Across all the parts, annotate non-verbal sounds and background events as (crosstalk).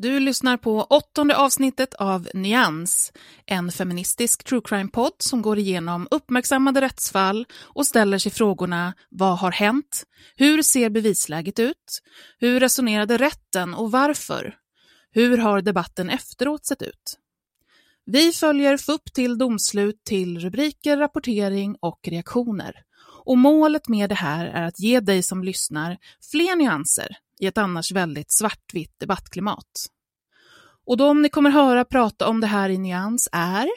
Du lyssnar på åttonde avsnittet av Nyans, en feministisk true crime-podd som går igenom uppmärksammade rättsfall och ställer sig frågorna Vad har hänt? Hur ser bevisläget ut? Hur resonerade rätten och varför? Hur har debatten efteråt sett ut? Vi följer FUP till domslut till rubriker, rapportering och reaktioner. Och målet med det här är att ge dig som lyssnar fler nyanser i ett annars väldigt svartvitt debattklimat. Och de ni kommer höra prata om det här i Nyans är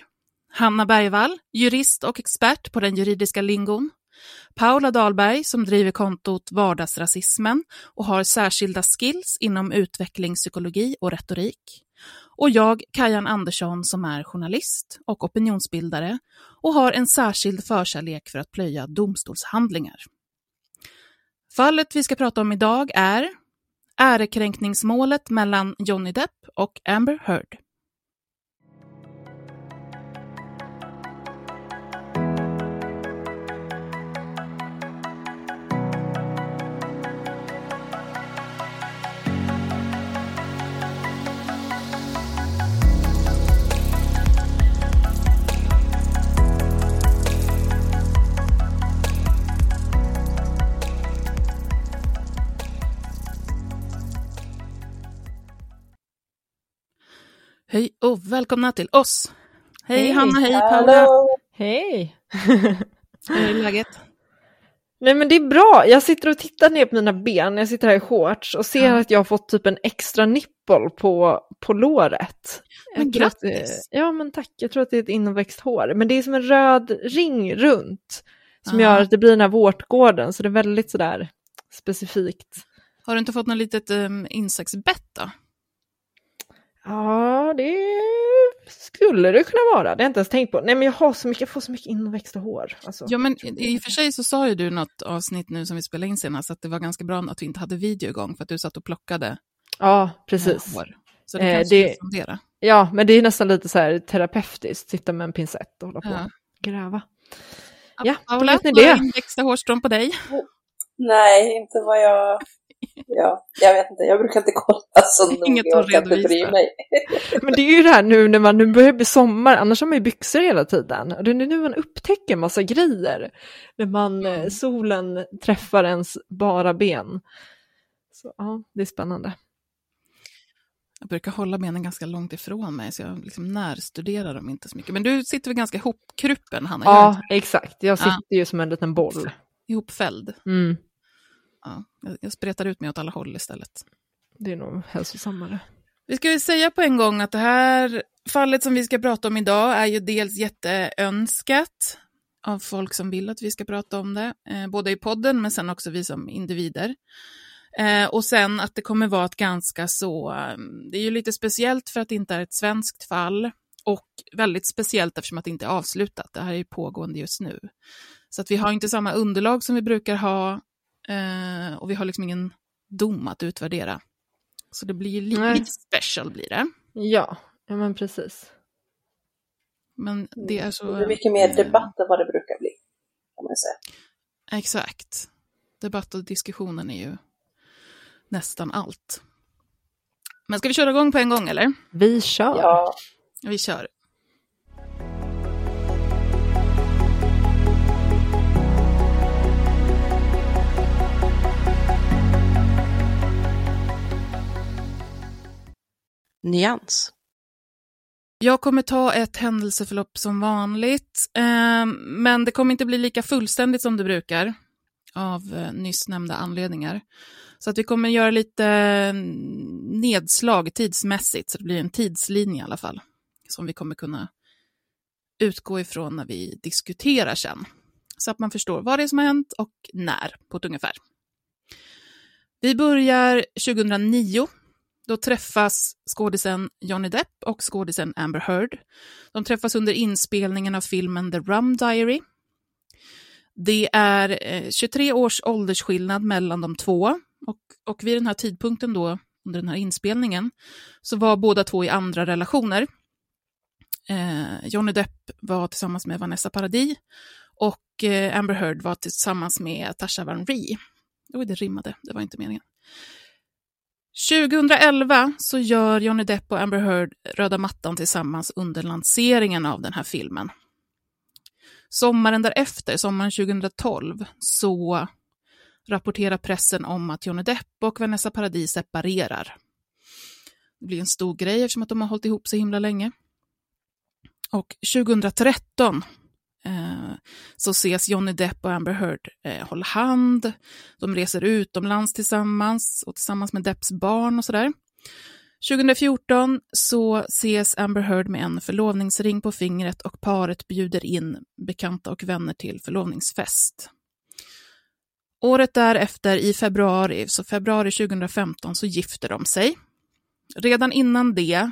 Hanna Bergvall, jurist och expert på den juridiska lingon. Paula Dahlberg som driver kontot Vardagsrasismen och har särskilda skills inom utvecklingspsykologi och retorik. Och jag, Kajan Andersson, som är journalist och opinionsbildare och har en särskild förkärlek för att plöja domstolshandlingar. Fallet vi ska prata om idag är ärekränkningsmålet mellan Johnny Depp och Amber Heard. Hej och välkomna till oss. Hej, hej Hanna, hej Paula. Hallå. Hej! Hur är läget? Nej men det är bra, jag sitter och tittar ner på mina ben, jag sitter här i shorts och ser Ja. att jag har fått typ en extra nippel på, på låret. Men grattis. Ja men tack, jag tror att det är ett inväxt hår. Men det är som en röd ring runt som Ja. gör att det blir den här vårtgården, så det är väldigt sådär specifikt. Har du inte fått något litet um, insektsbett då? Ja, det skulle det kunna vara, det har jag inte ens tänkt på. Nej men jag har så mycket, jag får så mycket inväxta hår. Alltså. Ja, men i och för sig så sa ju du något avsnitt nu som vi spelade in senast att det var ganska bra att vi inte hade video igång för att du satt och plockade Ja, eh, precis. hår. Så det Eh, kanske det- det... fundera. Ja, men det är nästan lite så här terapeutiskt, sitta med en pincett och hålla på Ja. och gräva. Ja, Paula, vet ni det. inväxta hårstrån på dig? Nej, inte vad jag... Ja, jag vet inte, jag brukar inte kolla så (laughs) noga. Inget att redovisa. mig. (laughs) Men det är ju det här nu när man nu börjar bli sommar, annars har man ju byxor hela tiden. Och det är nu man upptäcker massa grejer. När man, eh, solen träffar ens bara ben. Så ja, det är spännande. Jag brukar hålla benen ganska långt ifrån mig, så jag liksom närstuderar dem inte så mycket. Men du sitter väl ganska ihopkruppen, Hanna? Ja, exakt. Jag Ja. sitter ju som en liten boll. Ihopfälld. Mm. Ja, jag, jag spretar ut mig åt alla håll istället. Det är nog hälsosammare. Vi ska ju säga på en gång att det här fallet som vi ska prata om idag är ju dels jätteönskat av folk som vill att vi ska prata om det, eh, både i podden men sen också vi som individer. Eh, och sen att det kommer vara ett ganska så, eh, det är ju lite speciellt för att det inte är ett svenskt fall och väldigt speciellt eftersom att det inte är avslutat, det här är ju pågående just nu. Så att vi har inte samma underlag som vi brukar ha Eh, och vi har liksom ingen dom att utvärdera. Så det blir li Nej. lite special blir det. Ja, ja men precis. Men det är så... Det blir mycket mer debatt än vad det brukar bli. Kan man säga. Exakt. Debatt och diskussionen är ju nästan allt. Men ska vi köra igång på en gång eller? Vi kör. Ja, Vi kör. Nyans. Jag kommer ta ett händelseförlopp som vanligt, eh, men det kommer inte bli lika fullständigt som det brukar av eh, nyss nämnda anledningar. Så att vi kommer göra lite eh, nedslag tidsmässigt, så det blir en tidslinje i alla fall, som vi kommer kunna utgå ifrån när vi diskuterar sen. Så att man förstår vad det är som har hänt och när, på ett ungefär. Vi börjar 2009 då träffas skådisen Johnny Depp och skådisen Amber Heard. De träffas under inspelningen av filmen The Rum Diary. Det är eh, 23 års åldersskillnad mellan de två och, och vid den här tidpunkten då, under den här inspelningen, så var båda två i andra relationer. Eh, Johnny Depp var tillsammans med Vanessa Paradis och eh, Amber Heard var tillsammans med Tasha Van Rie. Oj, det rimmade, det var inte meningen. 2011 så gör Johnny Depp och Amber Heard röda mattan tillsammans under lanseringen av den här filmen. Sommaren därefter, sommaren 2012, så rapporterar pressen om att Johnny Depp och Vanessa Paradis separerar. Det blir en stor grej eftersom att de har hållit ihop så himla länge. Och 2013 eh, så ses Johnny Depp och Amber Heard eh, hålla hand. De reser utomlands tillsammans och tillsammans med Depps barn och sådär. 2014 så ses Amber Heard med en förlovningsring på fingret och paret bjuder in bekanta och vänner till förlovningsfest. Året därefter, i februari, så februari 2015, så gifter de sig. Redan innan det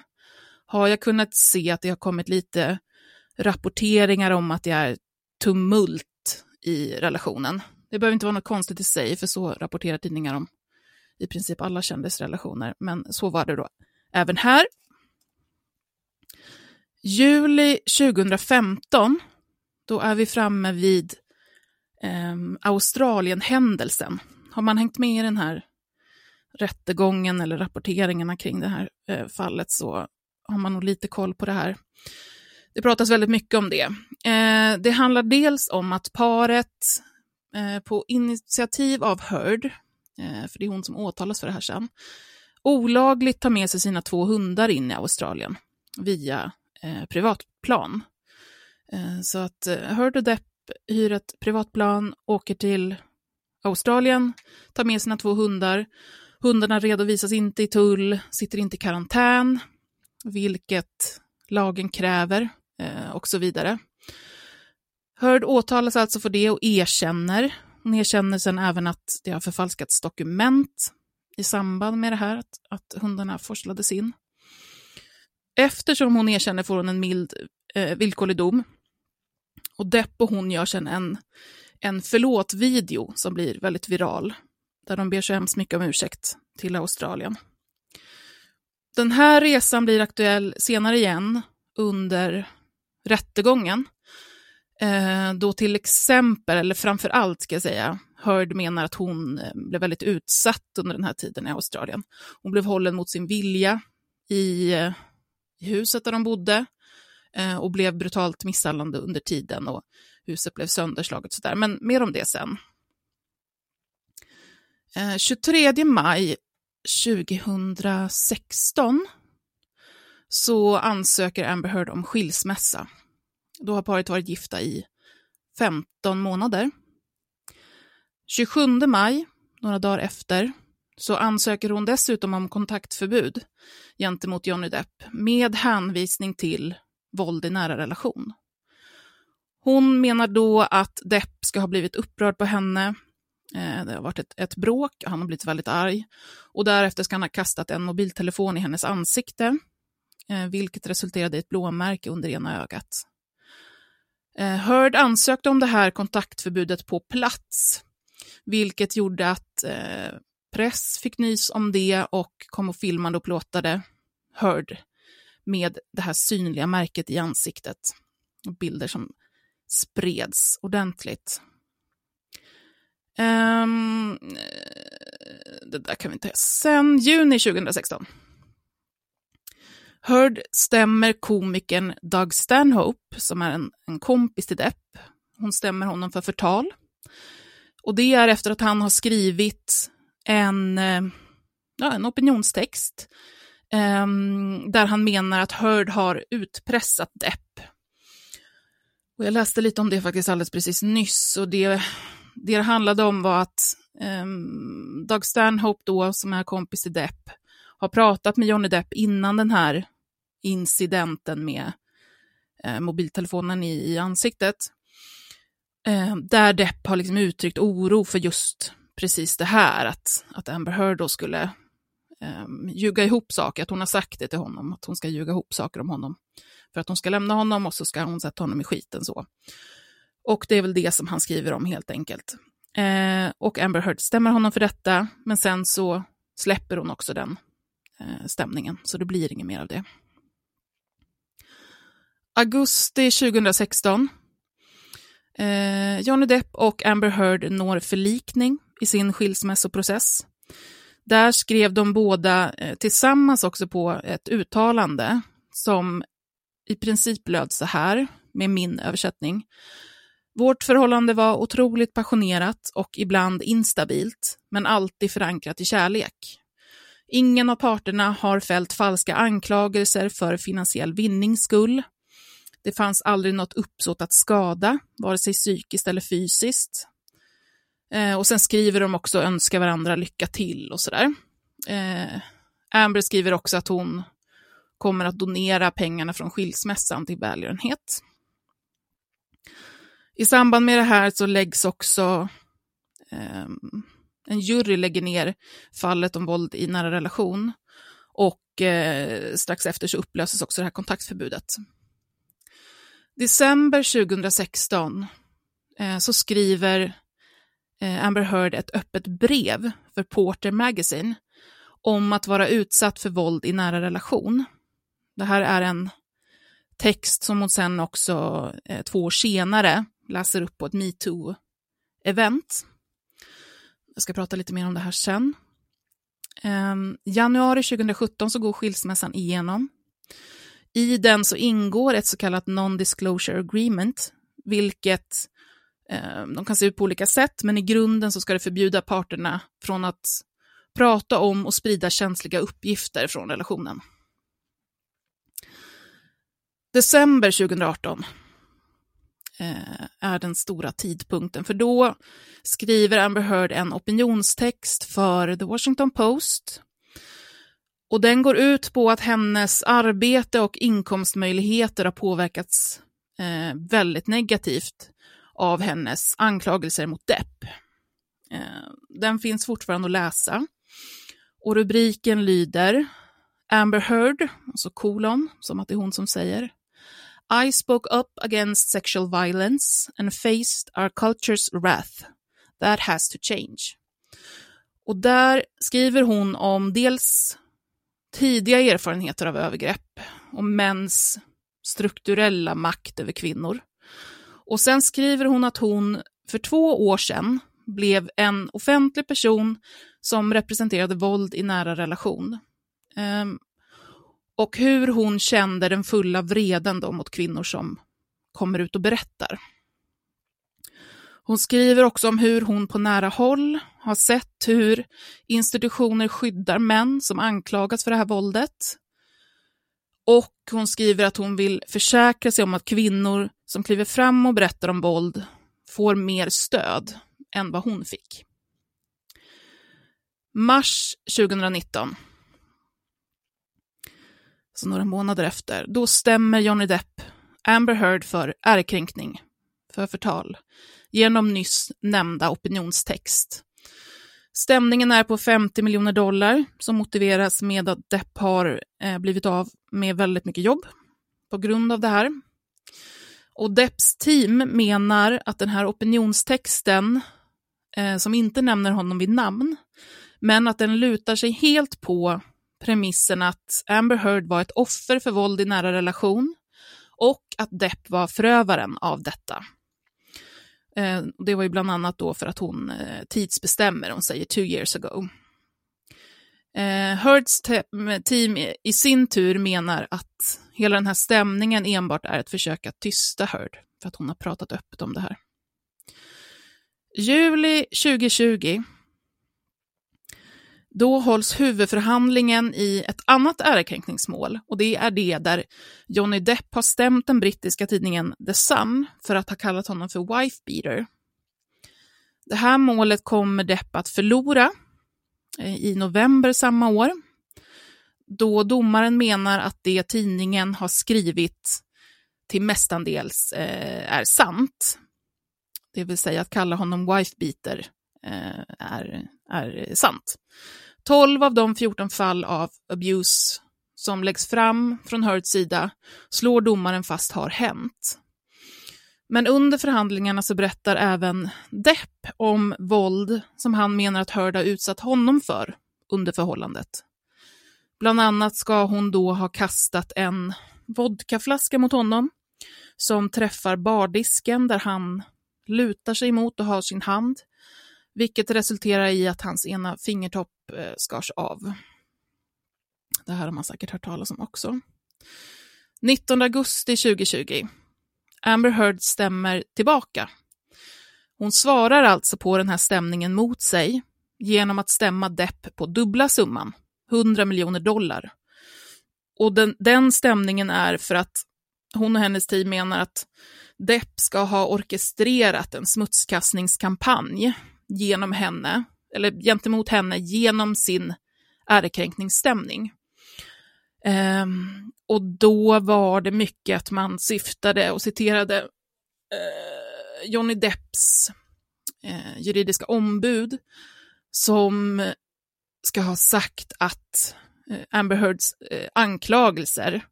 har jag kunnat se att det har kommit lite rapporteringar om att det är tumult i relationen. Det behöver inte vara något konstigt i sig, för så rapporterar tidningar om i princip alla kändisrelationer, men så var det då även här. Juli 2015, då är vi framme vid eh, Australienhändelsen. Har man hängt med i den här rättegången eller rapporteringarna kring det här eh, fallet så har man nog lite koll på det här. Det pratas väldigt mycket om det. Eh, det handlar dels om att paret eh, på initiativ av Heard, eh, för det är hon som åtalas för det här sen, olagligt tar med sig sina två hundar in i Australien via eh, privatplan. Eh, så att eh, Heard och Depp hyr ett privatplan, åker till Australien, tar med sina två hundar. Hundarna redovisas inte i tull, sitter inte i karantän, vilket lagen kräver eh, och så vidare. Heard åtalas alltså för det och erkänner. Hon erkänner sen även att det har förfalskats dokument i samband med det här, att, att hundarna forslades in. Eftersom hon erkänner får hon en mild eh, villkorlig dom. Och Depp och hon gör sen en, en förlåt-video som blir väldigt viral, där de ber så hemskt mycket om ursäkt till Australien. Den här resan blir aktuell senare igen under rättegången. Eh, då till exempel, eller framför allt ska jag säga, Heard menar att hon eh, blev väldigt utsatt under den här tiden i Australien. Hon blev hållen mot sin vilja i, eh, i huset där de bodde eh, och blev brutalt misshandlad under tiden och huset blev sönderslaget. Sådär. Men mer om det sen. Eh, 23 maj 2016 så ansöker Amber Heard om skilsmässa. Då har paret varit gifta i 15 månader. 27 maj, några dagar efter, så ansöker hon dessutom om kontaktförbud gentemot Johnny Depp med hänvisning till våld i nära relation. Hon menar då att Depp ska ha blivit upprörd på henne. Eh, det har varit ett, ett bråk, han har blivit väldigt arg. Och därefter ska han ha kastat en mobiltelefon i hennes ansikte, eh, vilket resulterade i ett blåmärke under ena ögat. Eh, Heard ansökte om det här kontaktförbudet på plats, vilket gjorde att press fick nys om det och kom och filmade och plåtade Heard med det här synliga märket i ansiktet. Bilder som spreds ordentligt. Um, det där kan vi ta sen. Juni 2016. Heard stämmer komikern Doug Stanhope, som är en, en kompis till Depp. Hon stämmer honom för förtal. Och det är efter att han har skrivit en, eh, ja, en opinionstext um, där han menar att Heard har utpressat Depp. Och jag läste lite om det faktiskt alldeles precis nyss och det, det det handlade om var att um, Doug Stanhope då, som är kompis till Depp, har pratat med Johnny Depp innan den här incidenten med eh, mobiltelefonen i, i ansiktet. Eh, där Depp har liksom uttryckt oro för just precis det här, att, att Amber Heard då skulle eh, ljuga ihop saker, att hon har sagt det till honom, att hon ska ljuga ihop saker om honom. För att hon ska lämna honom och så ska hon sätta honom i skiten så. Och det är väl det som han skriver om helt enkelt. Eh, och Amber Heard stämmer honom för detta, men sen så släpper hon också den eh, stämningen, så det blir inget mer av det. Augusti 2016. Eh, Johnny Depp och Amber Heard når förlikning i sin skilsmässoprocess. Där skrev de båda eh, tillsammans också på ett uttalande som i princip löd så här, med min översättning. Vårt förhållande var otroligt passionerat och ibland instabilt, men alltid förankrat i kärlek. Ingen av parterna har fällt falska anklagelser för finansiell vinnings skull. Det fanns aldrig något uppsåt att skada, vare sig psykiskt eller fysiskt. Eh, och sen skriver de också önska varandra lycka till och sådär. Eh, Amber skriver också att hon kommer att donera pengarna från skilsmässan till välgörenhet. I samband med det här så läggs också eh, en jury lägger ner fallet om våld i nära relation och eh, strax efter så upplöses också det här kontaktförbudet. December 2016 eh, så skriver eh, Amber Heard ett öppet brev för Porter Magazine om att vara utsatt för våld i nära relation. Det här är en text som hon sen också eh, två år senare läser upp på ett metoo-event. Jag ska prata lite mer om det här sen. Um, januari 2017 så går skilsmässan igenom. I den så ingår ett så kallat non-disclosure agreement, vilket eh, de kan se ut på olika sätt, men i grunden så ska det förbjuda parterna från att prata om och sprida känsliga uppgifter från relationen. December 2018 Eh, är den stora tidpunkten, för då skriver Amber Heard en opinionstext för The Washington Post och den går ut på att hennes arbete och inkomstmöjligheter har påverkats eh, väldigt negativt av hennes anklagelser mot Depp. Eh, den finns fortfarande att läsa. Och rubriken lyder Amber Heard, alltså kolon, som att det är hon som säger. I spoke up against sexual violence and faced our culture's wrath. That has to change. Och där skriver hon om dels tidiga erfarenheter av övergrepp och mäns strukturella makt över kvinnor. Och sen skriver hon att hon för två år sedan blev en offentlig person som representerade våld i nära relation. Um, och hur hon kände den fulla vreden då mot kvinnor som kommer ut och berättar. Hon skriver också om hur hon på nära håll har sett hur institutioner skyddar män som anklagas för det här våldet. Och hon skriver att hon vill försäkra sig om att kvinnor som kliver fram och berättar om våld får mer stöd än vad hon fick. Mars 2019, så några månader efter, då stämmer Johnny Depp Amber Heard för ärekränkning, för förtal, genom nyss nämnda opinionstext. Stämningen är på 50 miljoner dollar som motiveras med att Depp har eh, blivit av med väldigt mycket jobb på grund av det här. Och Depps team menar att den här opinionstexten eh, som inte nämner honom vid namn, men att den lutar sig helt på premissen att Amber Heard var ett offer för våld i nära relation och att Depp var förövaren av detta. Eh, det var ju bland annat då för att hon eh, tidsbestämmer, hon säger two years ago. Eh, Heards team i sin tur menar att hela den här stämningen enbart är ett försök att tysta Heard, för att hon har pratat öppet om det här. Juli 2020 då hålls huvudförhandlingen i ett annat ärekränkningsmål och det är det där Johnny Depp har stämt den brittiska tidningen The Sun för att ha kallat honom för wife beater. Det här målet kommer Depp att förlora eh, i november samma år då domaren menar att det tidningen har skrivit till mestandels eh, är sant. Det vill säga att kalla honom wife beater eh, är, är sant. 12 av de 14 fall av abuse som läggs fram från Heards sida slår domaren fast har hänt. Men under förhandlingarna så berättar även Depp om våld som han menar att Heard har utsatt honom för under förhållandet. Bland annat ska hon då ha kastat en vodkaflaska mot honom som träffar bardisken där han lutar sig mot och har sin hand vilket resulterar i att hans ena fingertopp eh, skars av. Det här har man säkert hört talas om också. 19 augusti 2020. Amber Heard stämmer tillbaka. Hon svarar alltså på den här stämningen mot sig genom att stämma Depp på dubbla summan, 100 miljoner dollar. Och den, den stämningen är för att hon och hennes team menar att Depp ska ha orkestrerat en smutskastningskampanj genom henne, eller gentemot henne genom sin ärekränkningsstämning. Um, och då var det mycket att man syftade och citerade uh, Johnny Depps uh, juridiska ombud som ska ha sagt att uh, Amber Heards anklagelser,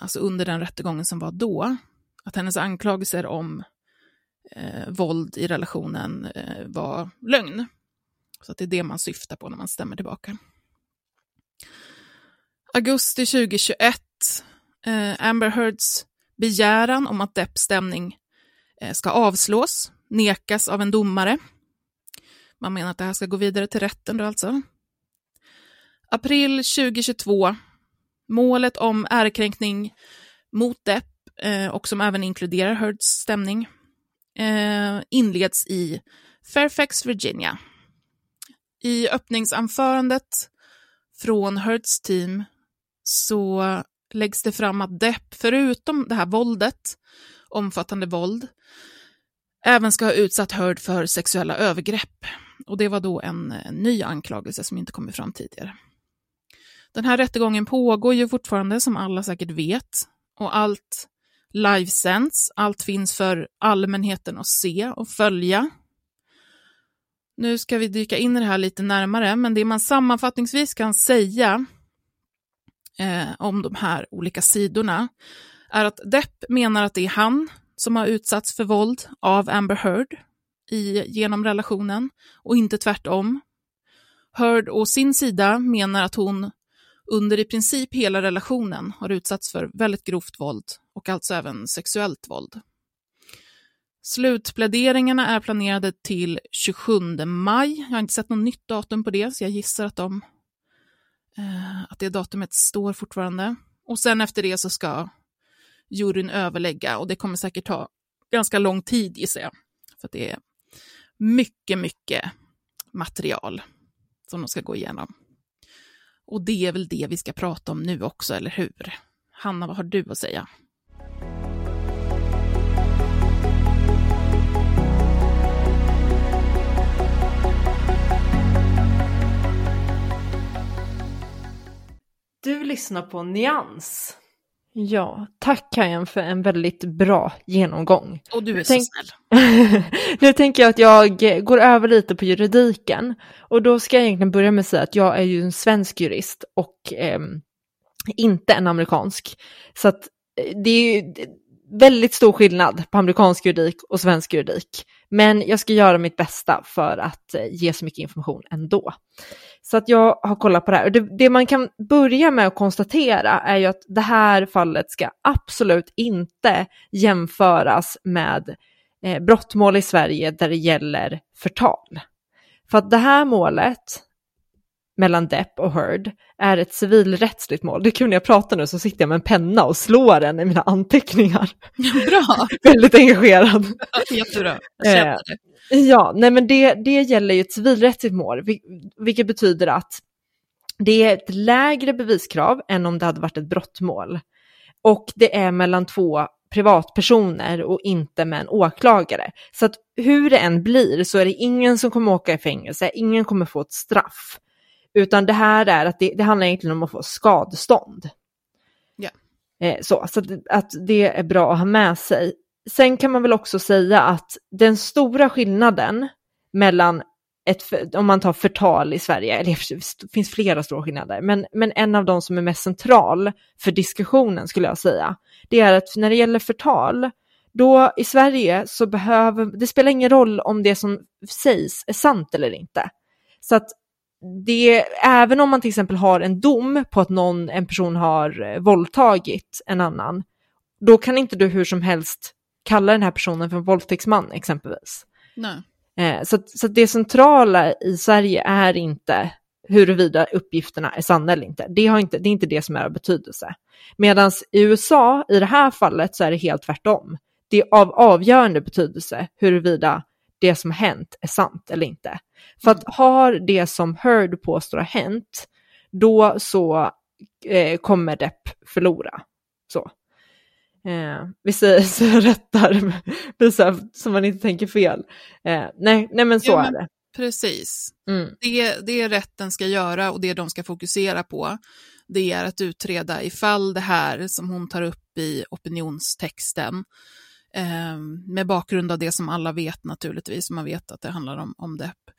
alltså under den rättegången som var då, att hennes anklagelser om eh, våld i relationen eh, var lögn. Så det är det man syftar på när man stämmer tillbaka. Augusti 2021, eh, Amber Heards begäran om att Depps stämning eh, ska avslås, nekas av en domare. Man menar att det här ska gå vidare till rätten då alltså. April 2022, målet om ärekränkning mot Depp eh, och som även inkluderar Heards stämning eh, inleds i Fairfax, Virginia. I öppningsanförandet från Hurts team så läggs det fram att Depp, förutom det här våldet, omfattande våld, även ska ha utsatt Heard för sexuella övergrepp. Och det var då en ny anklagelse som inte kommit fram tidigare. Den här rättegången pågår ju fortfarande, som alla säkert vet, och allt livesänds. Allt finns för allmänheten att se och följa. Nu ska vi dyka in i det här lite närmare, men det man sammanfattningsvis kan säga eh, om de här olika sidorna är att Depp menar att det är han som har utsatts för våld av Amber Heard i, genom relationen och inte tvärtom. Heard å sin sida menar att hon under i princip hela relationen har utsatts för väldigt grovt våld och alltså även sexuellt våld. Slutpläderingarna är planerade till 27 maj. Jag har inte sett något nytt datum på det, så jag gissar att, de, eh, att det datumet står fortfarande. Och sen efter det så ska juryn överlägga och det kommer säkert ta ganska lång tid gissar jag. För det är mycket, mycket material som de ska gå igenom. Och det är väl det vi ska prata om nu också, eller hur? Hanna, vad har du att säga? Du lyssnar på Nyans. Ja, tack Kajan för en väldigt bra genomgång. Och du är Tänk... så snäll. (laughs) nu tänker jag att jag går över lite på juridiken. Och då ska jag egentligen börja med att säga att jag är ju en svensk jurist och eh, inte en amerikansk. Så att eh, det är ju, väldigt stor skillnad på amerikansk juridik och svensk juridik. Men jag ska göra mitt bästa för att eh, ge så mycket information ändå. Så att jag har kollat på det här. Och det, det man kan börja med att konstatera är ju att det här fallet ska absolut inte jämföras med eh, brottmål i Sverige där det gäller förtal. För att det här målet mellan Depp och Heard är ett civilrättsligt mål. Det är kul när jag pratar nu så sitter jag med en penna och slår den i mina anteckningar. (laughs) Bra! (laughs) Väldigt engagerad. Jättebra. Eh, ja, nej men det, det gäller ju ett civilrättsligt mål, vilket betyder att det är ett lägre beviskrav än om det hade varit ett brottmål. Och det är mellan två privatpersoner och inte med en åklagare. Så att hur det än blir så är det ingen som kommer åka i fängelse, ingen kommer få ett straff. Utan det här är att det, det handlar egentligen om att få skadestånd. Eh, så så att, att det är bra att ha med sig. Sen kan man väl också säga att den stora skillnaden mellan ett, om man tar förtal i Sverige, eller det finns flera stora skillnader, men, men en av de som är mest central för diskussionen skulle jag säga, det är att när det gäller förtal, då i Sverige så behöver, det spelar ingen roll om det som sägs är sant eller inte. Så att det, även om man till exempel har en dom på att någon, en person har eh, våldtagit en annan, då kan inte du hur som helst kalla den här personen för en våldtäktsman exempelvis. Nej. Eh, så, så det centrala i Sverige är inte huruvida uppgifterna är sanna eller inte. Det, har inte. det är inte det som är av betydelse. Medan i USA, i det här fallet, så är det helt tvärtom. Det är av avgörande betydelse huruvida det som har hänt är sant eller inte. För att har det som Heard påstår har hänt, då så eh, kommer Depp förlora. Så. Eh, vi säger (laughs) så jag rättar, så, så man inte tänker fel. Eh, nej, nej, men så ja, men, är det. Precis. Mm. Det, det rätten ska göra och det de ska fokusera på, det är att utreda ifall det här som hon tar upp i opinionstexten, eh, med bakgrund av det som alla vet naturligtvis, man vet att det handlar om, om Depp,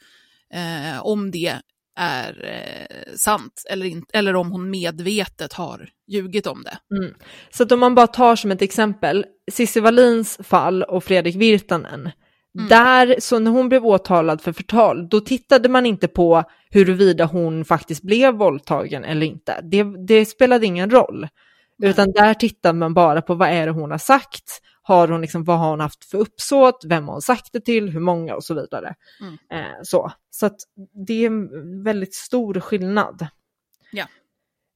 eh, om det är eh, sant eller, in, eller om hon medvetet har ljugit om det. Mm. Så att om man bara tar som ett exempel, Cissi Wallins fall och Fredrik Virtanen, mm. där, så när hon blev åtalad för förtal, då tittade man inte på huruvida hon faktiskt blev våldtagen eller inte. Det, det spelade ingen roll. Nej. Utan där tittar man bara på vad är det hon har sagt har hon liksom, vad har hon haft för uppsåt? Vem har hon sagt det till? Hur många? Och så vidare. Mm. Eh, så så det är en väldigt stor skillnad. Ja.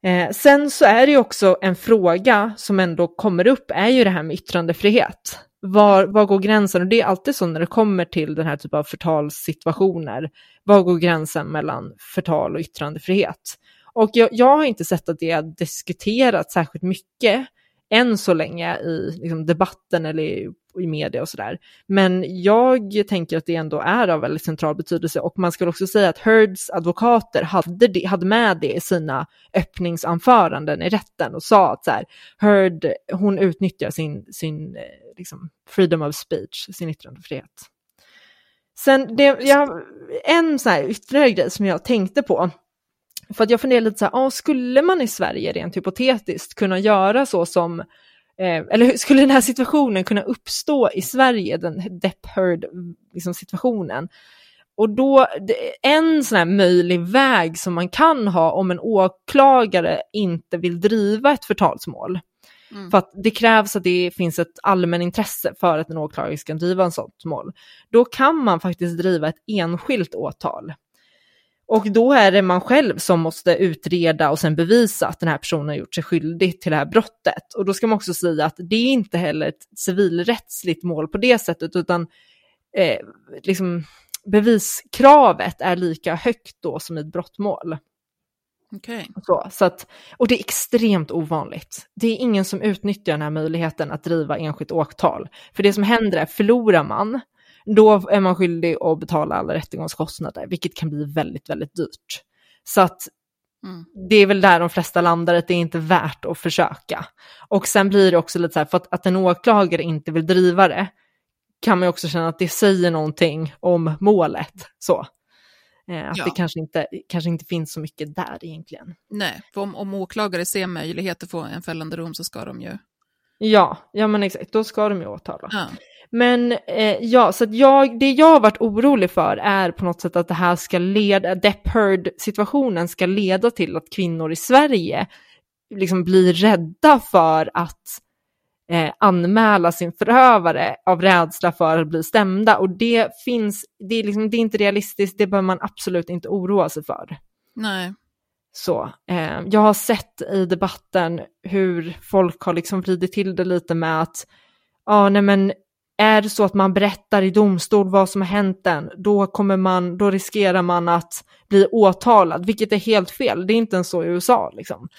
Eh, sen så är det ju också en fråga som ändå kommer upp, är ju det här med yttrandefrihet. Var, var går gränsen? Och det är alltid så när det kommer till den här typen av förtalssituationer. Var går gränsen mellan förtal och yttrandefrihet? Och jag, jag har inte sett att det har diskuterats särskilt mycket än så länge i liksom, debatten eller i, i media och sådär. Men jag tänker att det ändå är av väldigt central betydelse och man ska också säga att Heards advokater hade, det, hade med det i sina öppningsanföranden i rätten och sa att så här, Heard, hon utnyttjar sin, sin eh, liksom, freedom of speech, sin yttrandefrihet. Sen, det, jag, en så här ytterligare grej som jag tänkte på, för att jag funderar lite så här, ah, skulle man i Sverige rent hypotetiskt kunna göra så som, eh, eller skulle den här situationen kunna uppstå i Sverige, den Depp Heard liksom, situationen? Och då, en sån här möjlig väg som man kan ha om en åklagare inte vill driva ett förtalsmål, Mm. För att det krävs att det finns ett allmänintresse för att en åklagare ska driva en sånt mål. Då kan man faktiskt driva ett enskilt åtal. Och då är det man själv som måste utreda och sen bevisa att den här personen har gjort sig skyldig till det här brottet. Och då ska man också säga att det är inte heller ett civilrättsligt mål på det sättet, utan eh, liksom, beviskravet är lika högt då som i ett brottmål. Okay. Så, så att, och det är extremt ovanligt. Det är ingen som utnyttjar den här möjligheten att driva enskilt åtal. För det som händer är, förlorar man, då är man skyldig att betala alla rättegångskostnader, vilket kan bli väldigt, väldigt dyrt. Så att mm. det är väl där de flesta landar, att det är inte värt att försöka. Och sen blir det också lite så här, för att, att en åklagare inte vill driva det, kan man ju också känna att det säger någonting om målet. Så. Eh, att ja. det kanske inte, kanske inte finns så mycket där egentligen. Nej, för om, om åklagare ser möjlighet att få en fällande dom så ska de ju Ja, ja men exakt, då ska de ju åtala. Ja. Men eh, ja, så jag, det jag har varit orolig för är på något sätt att det här ska leda, Depp Heard-situationen ska leda till att kvinnor i Sverige liksom blir rädda för att eh, anmäla sin förövare av rädsla för att bli stämda. Och det finns, det är, liksom, det är inte realistiskt, det bör man absolut inte oroa sig för. Nej. Så, eh, jag har sett i debatten hur folk har liksom vridit till det lite med att, ja nej men är det så att man berättar i domstol vad som har hänt den, då, kommer man, då riskerar man att bli åtalad, vilket är helt fel. Det är inte ens så i USA. Liksom.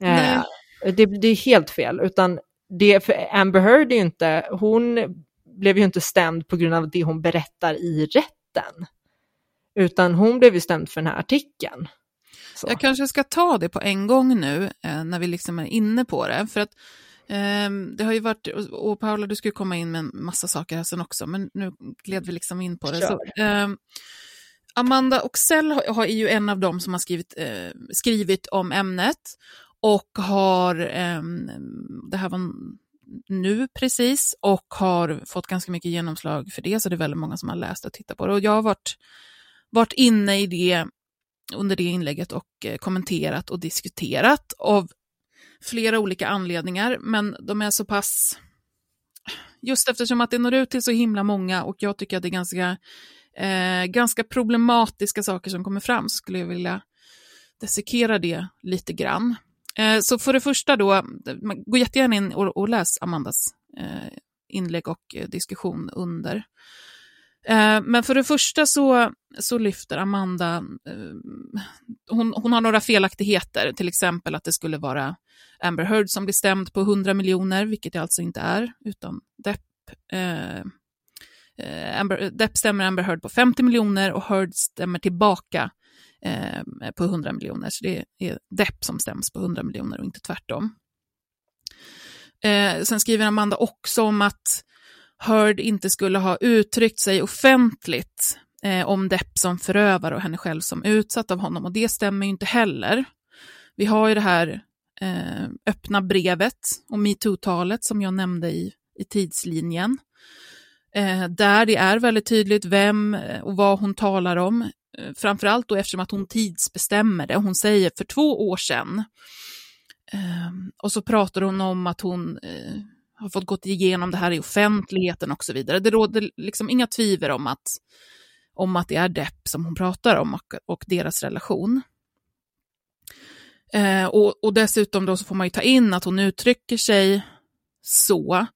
Eh, det, det, är helt fel, utan det, Amber Heard är ju inte, hon blev ju inte stämd på grund av det hon berättar i rätten, utan hon blev ju stämd för den här artikeln. Så. Jag kanske ska ta det på en gång nu, eh, när vi liksom är inne på det, för att Um, det har ju varit, och Paula du ska ju komma in med en massa saker här sen också, men nu gled vi liksom in på det. Så, um, Amanda Oxell har, är ju en av dem som har skrivit, uh, skrivit om ämnet och har, um, det här var nu precis, och har fått ganska mycket genomslag för det, så det är väldigt många som har läst och tittat på det. Och jag har varit, varit inne i det under det inlägget och eh, kommenterat och diskuterat av flera olika anledningar, men de är så pass... Just eftersom att det når ut till så himla många och jag tycker att det är ganska, eh, ganska problematiska saker som kommer fram, så skulle jag vilja dissekera det lite grann. Eh, så för det första då, gå jättegärna in och, och läs Amandas eh, inlägg och eh, diskussion under. Eh, men för det första så, så lyfter Amanda, eh, hon, hon har några felaktigheter, till exempel att det skulle vara Amber Heard som blir stämd på 100 miljoner, vilket det alltså inte är, utan Depp, eh, eh, Amber, Depp stämmer Amber Heard på 50 miljoner och Heard stämmer tillbaka eh, på 100 miljoner. Så det är Depp som stäms på 100 miljoner och inte tvärtom. Eh, sen skriver Amanda också om att Heard inte skulle ha uttryckt sig offentligt eh, om Depp som förövare och henne själv som utsatt av honom. Och det stämmer ju inte heller. Vi har ju det här eh, öppna brevet och metoo-talet som jag nämnde i, i tidslinjen. Eh, där det är väldigt tydligt vem eh, och vad hon talar om. Eh, framförallt då eftersom att hon tidsbestämmer det. Hon säger för två år sedan. Eh, och så pratar hon om att hon eh, har fått gått igenom det här i offentligheten och så vidare. Det råder liksom inga tvivel om att, om att det är Depp som hon pratar om och, och deras relation. Eh, och, och, dessutom då så får man ju ta in att hon uttrycker sig så,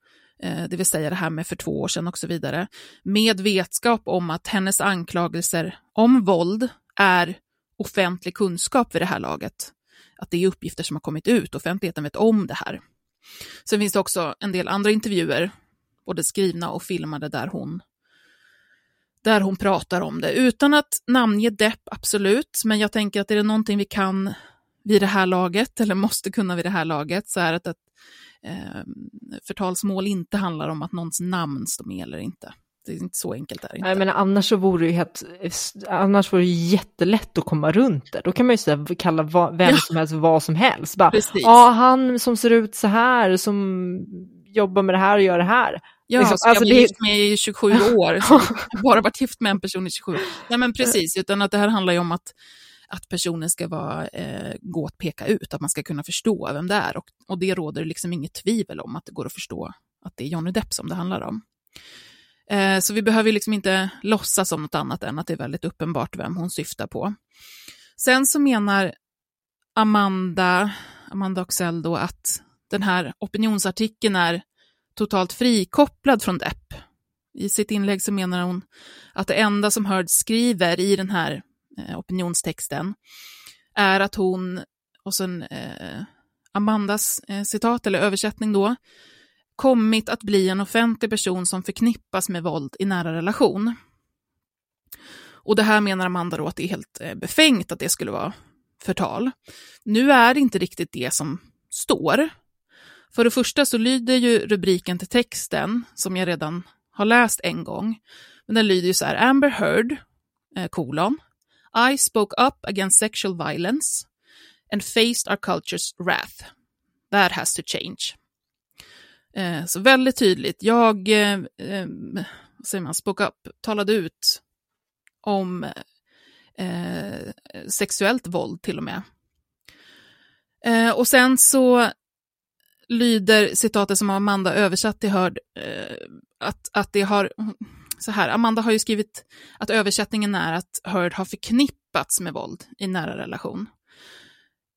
eh, det vill säga det här med för två år sedan och så vidare, med vetskap om att hennes anklagelser om våld är offentlig kunskap vid det här laget. Att det är uppgifter som har kommit ut, offentligheten vet om det här. Sen finns det också en del andra intervjuer, både skrivna och filmade, där hon, där hon pratar om det. Utan att namnge Depp, absolut, men jag tänker att är det någonting vi kan vid det här laget, eller måste kunna vid det här laget, så är det att ett eh, förtalsmål inte handlar om att någons namn står med eller inte. Det är inte så enkelt. Är det inte. Nej, men annars så vore det, helt, annars vore det jättelätt att komma runt det. Då kan man ju säga, kalla va, vem ja. som helst vad som helst. Bara, ja, han som ser ut så här, som jobbar med det här och gör det här. Ja, liksom, så alltså jag var det... gift med i 27 (laughs) år, bara varit gift med en person i 27 år. Nej men precis, utan att det här handlar ju om att att personen ska vara, eh, gå att peka ut, att man ska kunna förstå vem det är. Och, och det råder liksom inget tvivel om att det går att förstå att det är Johnny Depp som det handlar om. Eh, så vi behöver liksom inte låtsas om något annat än att det är väldigt uppenbart vem hon syftar på. Sen så menar Amanda, Amanda Oxell då att den här opinionsartikeln är totalt frikopplad från Depp. I sitt inlägg så menar hon att det enda som Heard skriver i den här eh, opinionstexten är att hon, och sen eh, Amandas eh, citat eller översättning då, kommit att bli en offentlig person som förknippas med våld i nära relation. Och det här menar Amanda då att det är helt eh, befängt att det skulle vara förtal. Nu är det inte riktigt det som står. För det första så lyder ju rubriken till texten, som jag redan har läst en gång, men den lyder ju så här, Amber Heard, eh, kolon, I spoke up against sexual violence and faced our culture's wrath. That has to change. Eh, så väldigt tydligt. Jag, eh, eh, vad säger man, spoke up, talade ut om eh, sexuellt våld till och med. Eh, och sen så lyder citatet som Amanda översatt till Hörd, eh, att, att det har, så här, Amanda har ju skrivit att översättningen är att Hörd har förknippats med våld i nära relation.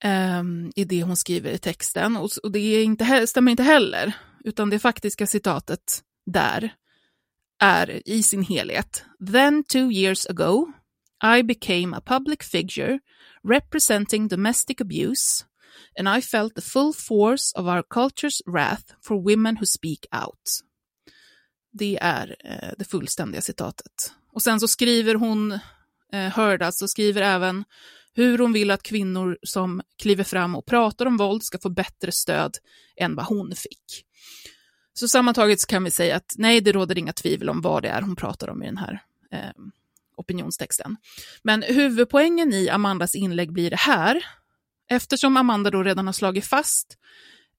Eh, I det hon skriver i texten, och, och det är inte, stämmer inte heller, utan det faktiska citatet där är i sin helhet. Then two years ago I became a public figure representing domestic abuse and I felt the full force of our culture's wrath for women who speak out. Det är eh, det fullständiga citatet. Och sen så skriver hon, eh, Hörd alltså, skriver även hur hon vill att kvinnor som kliver fram och pratar om våld ska få bättre stöd än vad hon fick. Så sammantaget så kan vi säga att nej, det råder inga tvivel om vad det är hon pratar om i den här eh, opinionstexten. Men huvudpoängen i Amandas inlägg blir det här, eftersom Amanda då redan har slagit fast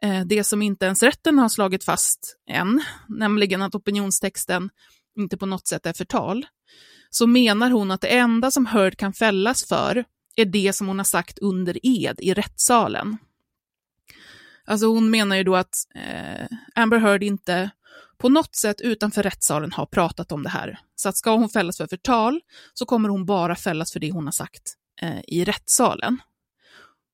eh, det som inte ens rätten har slagit fast än, nämligen att opinionstexten inte på något sätt är förtal, så menar hon att det enda som Heard kan fällas för är det som hon har sagt under ed i rättssalen. Alltså hon menar ju då att eh, Amber Heard inte på något sätt utanför rättssalen har pratat om det här. Så att ska hon fällas för förtal så kommer hon bara fällas för det hon har sagt eh, i rättssalen.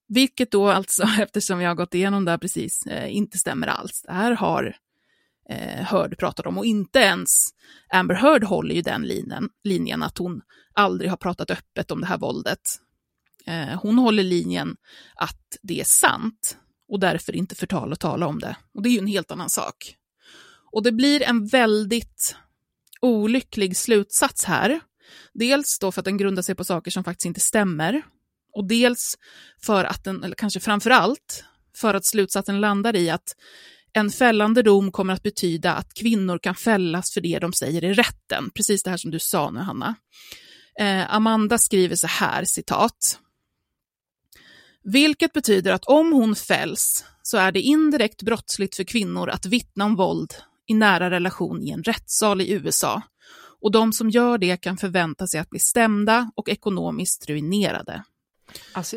Vilket då alltså, (laughs) eftersom vi har gått igenom det här precis, eh, inte stämmer alls. Det här har eh, Heard pratat om och inte ens Amber Heard håller ju den linjen, linjen att hon aldrig har pratat öppet om det här våldet. Eh, hon håller linjen att det är sant och därför inte förtal och tala om det. Och det är ju en helt annan sak. Och det blir en väldigt olycklig slutsats här. Dels då för att den grundar sig på saker som faktiskt inte stämmer. Och dels för att den, eller kanske framför allt, för att slutsatsen landar i att en fällande dom kommer att betyda att kvinnor kan fällas för det de säger i rätten. Precis det här som du sa nu, Hanna. Eh, Amanda skriver så här, citat. Vilket betyder att om hon fälls så är det indirekt brottsligt för kvinnor att vittna om våld i nära relation i en rättssal i USA. Och de som gör det kan förvänta sig att bli stämda och ekonomiskt ruinerade. Alltså,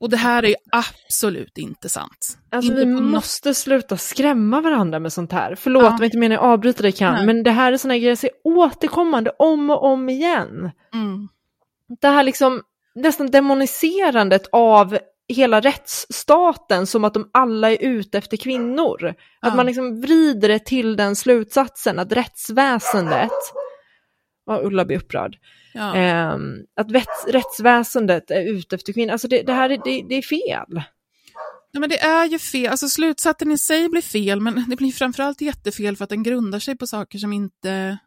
och det här är ju absolut inte sant. Alltså inte vi måste sluta skrämma varandra med sånt här. Förlåt, ja. jag inte menar att avbryta dig kan, men det här är såna grejer som är återkommande om och om igen. Mm. Det här liksom nästan demoniserandet av hela rättsstaten som att de alla är ute efter kvinnor. Att ja. man liksom vrider det till den slutsatsen att rättsväsendet, ja, Ulla blir upprörd, ja. eh, att rätts, rättsväsendet är ute efter kvinnor. Alltså det, det här är, det, det är fel. Ja, men det är ju fel, alltså slutsatsen i sig blir fel, men det blir framförallt jättefel för att den grundar sig på saker som inte,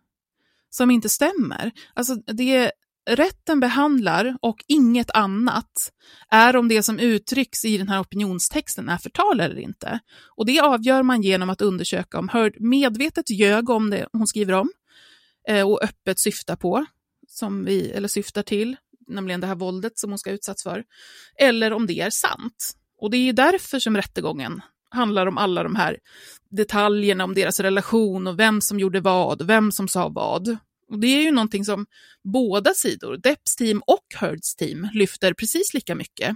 som inte stämmer. Alltså det, rätten behandlar och inget annat är om det som uttrycks i den här opinionstexten är förtal eller inte. Och det avgör man genom att undersöka om Heard medvetet ljög om det hon skriver om eh, och öppet syftar på, som vi, eller syftar till, nämligen det här våldet som hon ska utsatts för, eller om det är sant. Och det är därför som rättegången handlar om alla de här detaljerna om deras relation och vem som gjorde vad, vem som sa vad. Och det är ju någonting som båda sidor, Depps team och Heards team, lyfter precis lika mycket.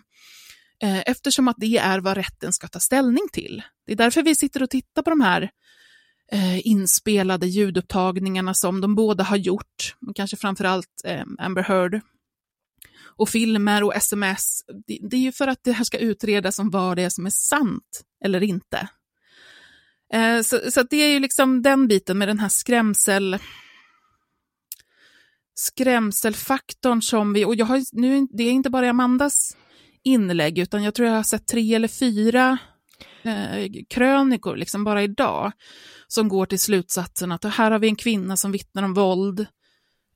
Eh, eftersom att det är vad rätten ska ta ställning till. Det är därför vi sitter och tittar på de här eh, inspelade ljudupptagningarna som de båda har gjort, kanske framförallt eh, Amber Heard, och filmer och sms. Det, det, är ju för att det här ska utredas om vad det är som är sant eller inte. Eh, så, så det är ju liksom den biten med den här skrämsel skrämselfaktorn som vi, och jag har, nu, det är inte bara Amandas inlägg, utan jag tror jag har sett tre eller fyra eh, krönikor, liksom bara idag, som går till slutsatsen att här har vi en kvinna som vittnar om våld,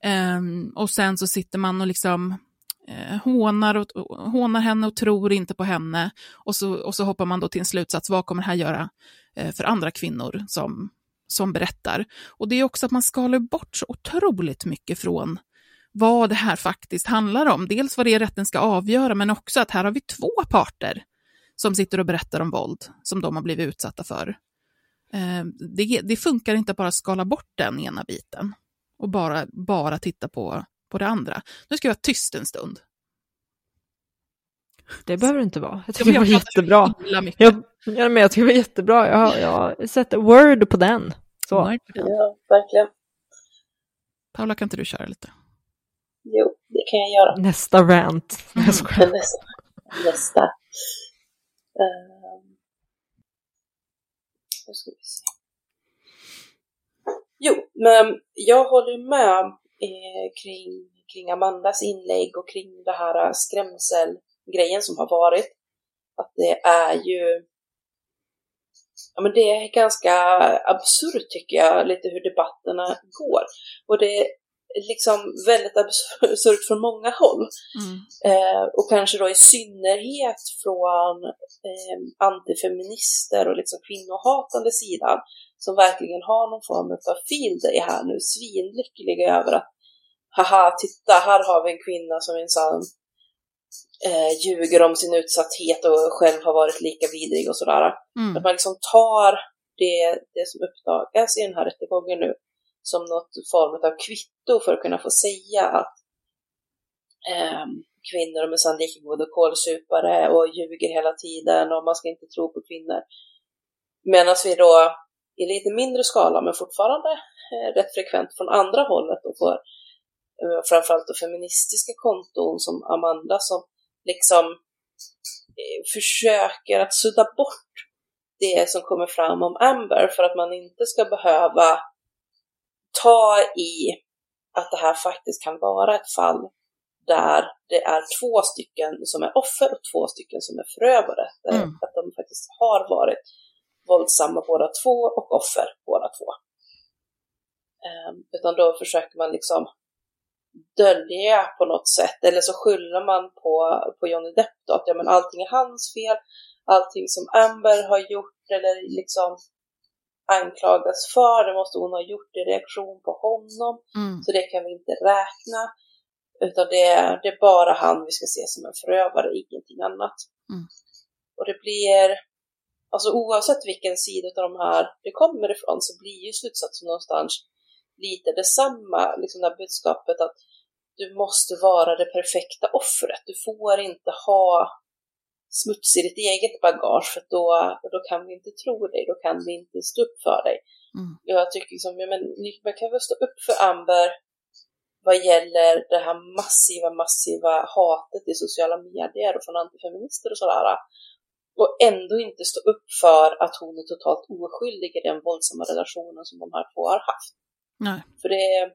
eh, och sen så sitter man och liksom eh, hånar, och, hånar henne och tror inte på henne, och så, och så hoppar man då till en slutsats, vad kommer det här göra eh, för andra kvinnor som som berättar. Och det är också att man skalar bort så otroligt mycket från vad det här faktiskt handlar om. Dels vad det är rätten ska avgöra, men också att här har vi två parter som sitter och berättar om våld som de har blivit utsatta för. Eh, det, det funkar inte att bara skala bort den ena biten och bara, bara titta på, på det andra. Nu ska jag vara tyst en stund. Det behöver det inte vara. Jag tycker det var jättebra. Jag, jag, men jag tycker det var jättebra. Jag jag sett word på den. Så. Ja, verkligen. Paula, kan inte du köra lite? Jo, det kan jag göra. Nästa rant. Mm. (laughs) nästa. nästa. Uh, nu ska vi se. Jo, men jag håller med eh, kring, kring Amandas inlägg och kring det här skrämselgrejen som har varit. Att det är ju ja, men det är ganska absurt tycker jag, lite hur debatterna går. Och det är liksom väldigt absurt från många håll. Mm. Eh, och kanske då i synnerhet från eh, antifeminister och liksom kvinnohatande sidan som verkligen har någon form av field day här nu, svinlyckliga över att haha, titta, här har vi en kvinna som minsann eh, ljuger om sin utsatthet och själv har varit lika vidrig och sådär. Mm. Att man liksom tar det, det som uppdagas i den här rättegången nu som något form av kvitto för att kunna få säga att eh, kvinnor är minsann lika goda kålsupare och ljuger hela tiden och man ska inte tro på kvinnor. Medan vi då i lite mindre skala men fortfarande eh, rätt frekvent från andra hållet och får framförallt då feministiska konton som Amanda som liksom eh, försöker att sudda bort det som kommer fram om Amber för att man inte ska behöva ta i att det här faktiskt kan vara ett fall där det är två stycken som är offer och två stycken som är förövare. Mm. Att de faktiskt har varit våldsamma båda två och offer båda två. Um, utan då försöker man liksom dölja på något sätt, eller så skyller man på, på Johnny Depp då, att ja, men allting är hans fel, allting som Amber har gjort eller liksom anklagas för, det måste hon ha gjort i reaktion på honom, mm. så det kan vi inte räkna, utan det är, det är bara han vi ska se som en förövare, ingenting annat. Mm. Och det blir, alltså oavsett vilken sida av de här det kommer ifrån så blir ju slutsatsen någonstans lite detsamma, liksom det här budskapet att du måste vara det perfekta offret. Du får inte ha smuts i ditt eget bagage för då, då kan vi inte tro dig, då kan vi inte stå upp för dig. Mm. Jag tycker liksom, ja, men, man kan väl stå upp för Amber vad gäller det här massiva, massiva hatet i sociala medier och från antifeminister och sådär. Och ändå inte stå upp för att hon är totalt oskyldig i den våldsamma relationen som de här två har haft. Nej. För det är,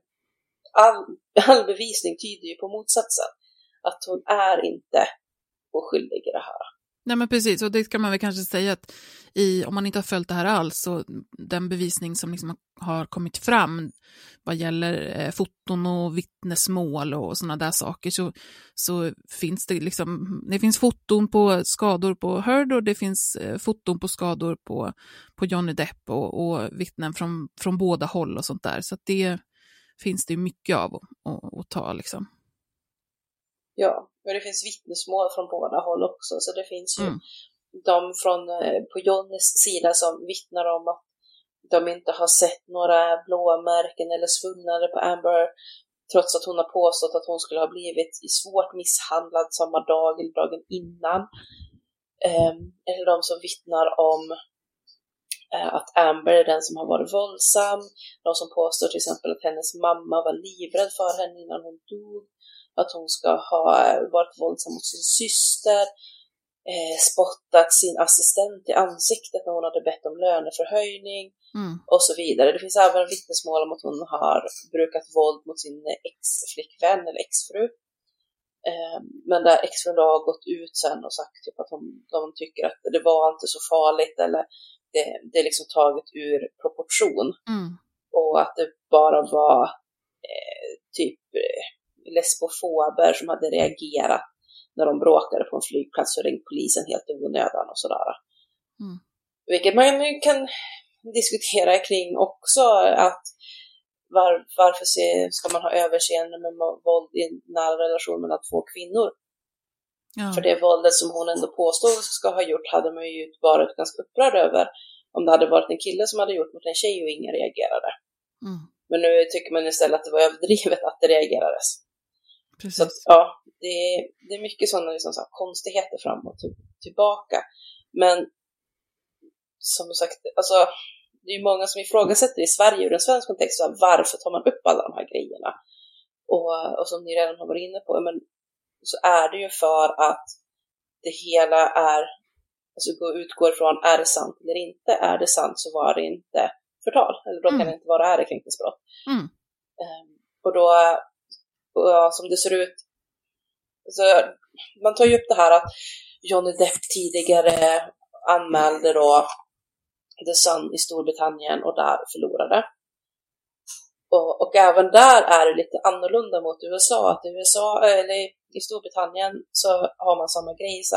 all, all bevisning tyder ju på motsatsen. Att hon är inte oskyldig i det här. Nej men precis, och det kan man väl kanske säga att i, om man inte har följt det här alls, så den bevisning som liksom har kommit fram vad gäller eh, foton och vittnesmål och sådana där saker, så, så finns det liksom, det finns foton på skador på Heard och det finns eh, foton på skador på, på Johnny Depp och, och vittnen från, från båda håll och sånt där, så det finns det mycket av att, att ta liksom. Ja, och det finns vittnesmål från båda håll också, så det finns ju mm. de från, eh, på Johnnys sida som vittnar om att de inte har sett några blåmärken eller svullnader på Amber, trots att hon har påstått att hon skulle ha blivit svårt misshandlad samma dag eller dagen innan. Um, eller de som vittnar om uh, att Amber är den som har varit våldsam, de som påstår till exempel att hennes mamma var livrädd för henne innan hon dog att hon ska ha varit våldsam mot sin syster, eh, spottat sin assistent i ansiktet när hon hade bett om löneförhöjning mm. och så vidare. Det finns även vittnesmål om att hon har brukat våld mot sin ex-flickvän eller exfru. Eh, men där exfrun har gått ut sen och sagt typ att hon, de tycker att det var inte så farligt eller det, det är liksom taget ur proportion. Mm. Och att det bara var eh, typ eh, lesbofober som hade reagerat när de bråkade på en flygplats och ringt polisen helt i onödan och sådär. Mm. Vilket man kan diskutera kring också, att var, varför ska man ha överseende med våld i en nära relation mellan två kvinnor? Ja. För det våldet som hon ändå påstår ska ha gjort hade man ju varit ganska upprörd över. om det hade varit en kille som hade gjort mot en tjej och ingen reagerade. Mm. Men nu tycker man istället att det var överdrivet att det reagerades. Precis. Så att, ja, det är, det är mycket sådana liksom, så konstigheter fram och till, tillbaka. Men som sagt, alltså, det är många som ifrågasätter i Sverige ur en svensk kontext, så här, varför tar man upp alla de här grejerna? Och, och som ni redan har varit inne på, men, så är det ju för att det hela är, alltså utgår från, är det sant eller inte? Är det sant så var det inte förtal, eller då kan Mm. det inte vara ärekränkningsbrott. Mm. Ehm, och då, och ja, som det ser ut, så man tar ju upp det här att Johnny Depp tidigare anmälde då The Sun i Storbritannien och där förlorade. Och, och även där är det lite annorlunda mot USA, att i USA, eller i Storbritannien så har man samma grej, så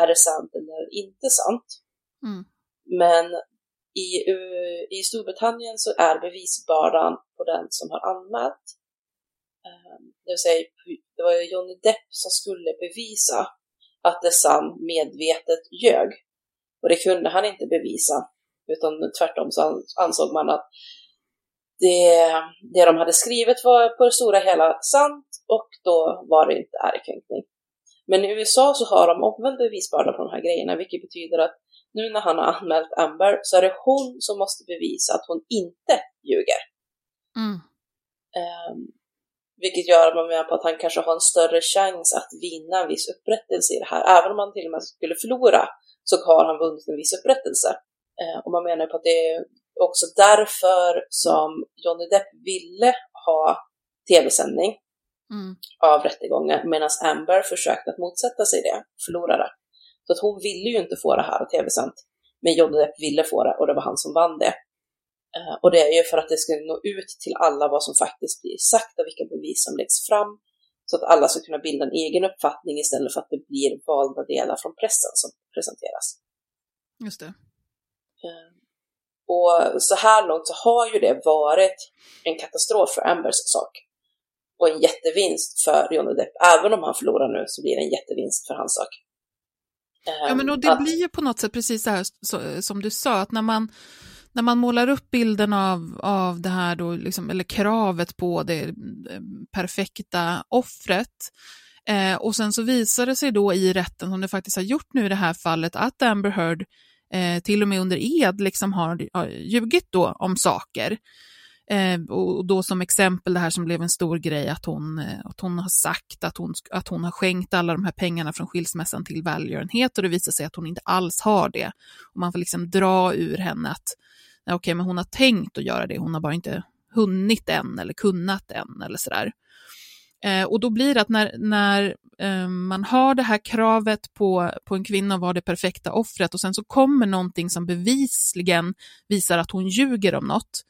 Är det sant eller inte sant? Mm. Men i, i Storbritannien så är bevisbördan på den som har anmält. Ehm, Det vill säga, det var ju Johnny Depp som skulle bevisa att The Sun medvetet ljög. Och det kunde han inte bevisa, utan tvärtom så ansåg man att det, det de hade skrivit var på det stora hela sant och då var det inte ärekränkning. Men i USA så har de omvänd bevisbörda på de här grejerna, vilket betyder att nu när han har anmält Amber så är det hon som måste bevisa att hon inte ljuger. Mm. Ehm, vilket gör att man menar på att han kanske har en större chans att vinna en viss upprättelse i det här. Även om han till och med skulle förlora så har han vunnit en viss upprättelse. Ehm, och man menar på att det är också därför som Johnny Depp ville ha tv-sändning Mm. av rättegången medan Amber försökte att motsätta sig det, förlorade. Så att hon ville ju inte få det här tv-sänt, men Johnny Depp ville få det och det var han som vann det. Eh, och det är ju för att det ska nå ut till alla vad som faktiskt blir sagt och vilka bevis som läggs fram, så att alla ska kunna bilda en egen uppfattning istället för att det blir valda delar från pressen som presenteras. Just det. Eh, Och så här långt så har ju det varit en katastrof för Ambers sak. Och en jättevinst för Johnny Depp. Även om han förlorar nu så blir det en jättevinst för hans sak. Ja, men och det Att- blir ju på något sätt precis så här så, som du sa, att när man, när man målar upp bilden av, av det här då, liksom, eller kravet på det eh, perfekta offret, eh, och sen så visar det sig då i rätten, som det faktiskt har gjort nu i det här fallet, att Amber Heard eh, till och med under ed liksom har, har ljugit då om saker. Eh, och då som exempel det här som blev en stor grej, att hon, eh, att hon har sagt att hon, att hon har skänkt alla de här pengarna från skilsmässan till välgörenhet och det visar sig att hon inte alls har det. Och man får liksom dra ur henne att okej, okej, men hon har tänkt att göra det, hon har bara inte hunnit än eller kunnat än eller sådär. Eh, och då blir det att när, när eh, man har det här kravet på, på en kvinna att vara det perfekta offret och sen så kommer någonting som bevisligen visar att hon ljuger om något,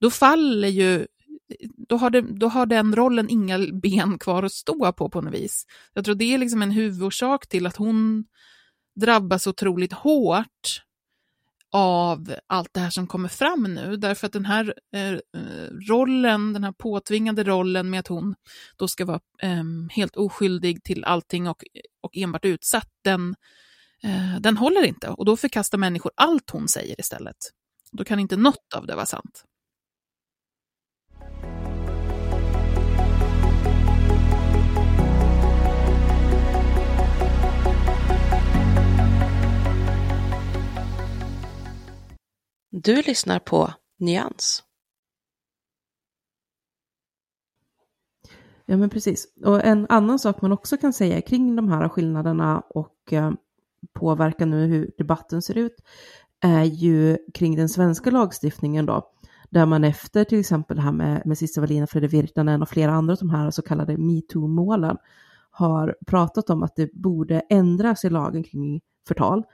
då faller ju, då har, det, då har den rollen inga ben kvar att stå på på något vis. Jag tror det är liksom en huvudorsak till att hon drabbas otroligt hårt av allt det här som kommer fram nu, därför att den här eh, rollen, den här påtvingade rollen med att hon då ska vara eh, helt oskyldig till allting och, och enbart utsatt, den, eh, den håller inte. Och då förkastar människor allt hon säger istället. Då kan inte något av det vara sant. Du lyssnar på Nyans. Ja men precis. Och en annan sak man också kan säga kring de här skillnaderna och eh, nu hur debatten ser ut är ju kring den svenska lagstiftningen då. Där man efter till exempel det här med, med Cissi Wallin och Fredrik Virtanen och flera andra av de här så kallade metoo-målen har pratat om att det borde ändras i lagen kring förtal.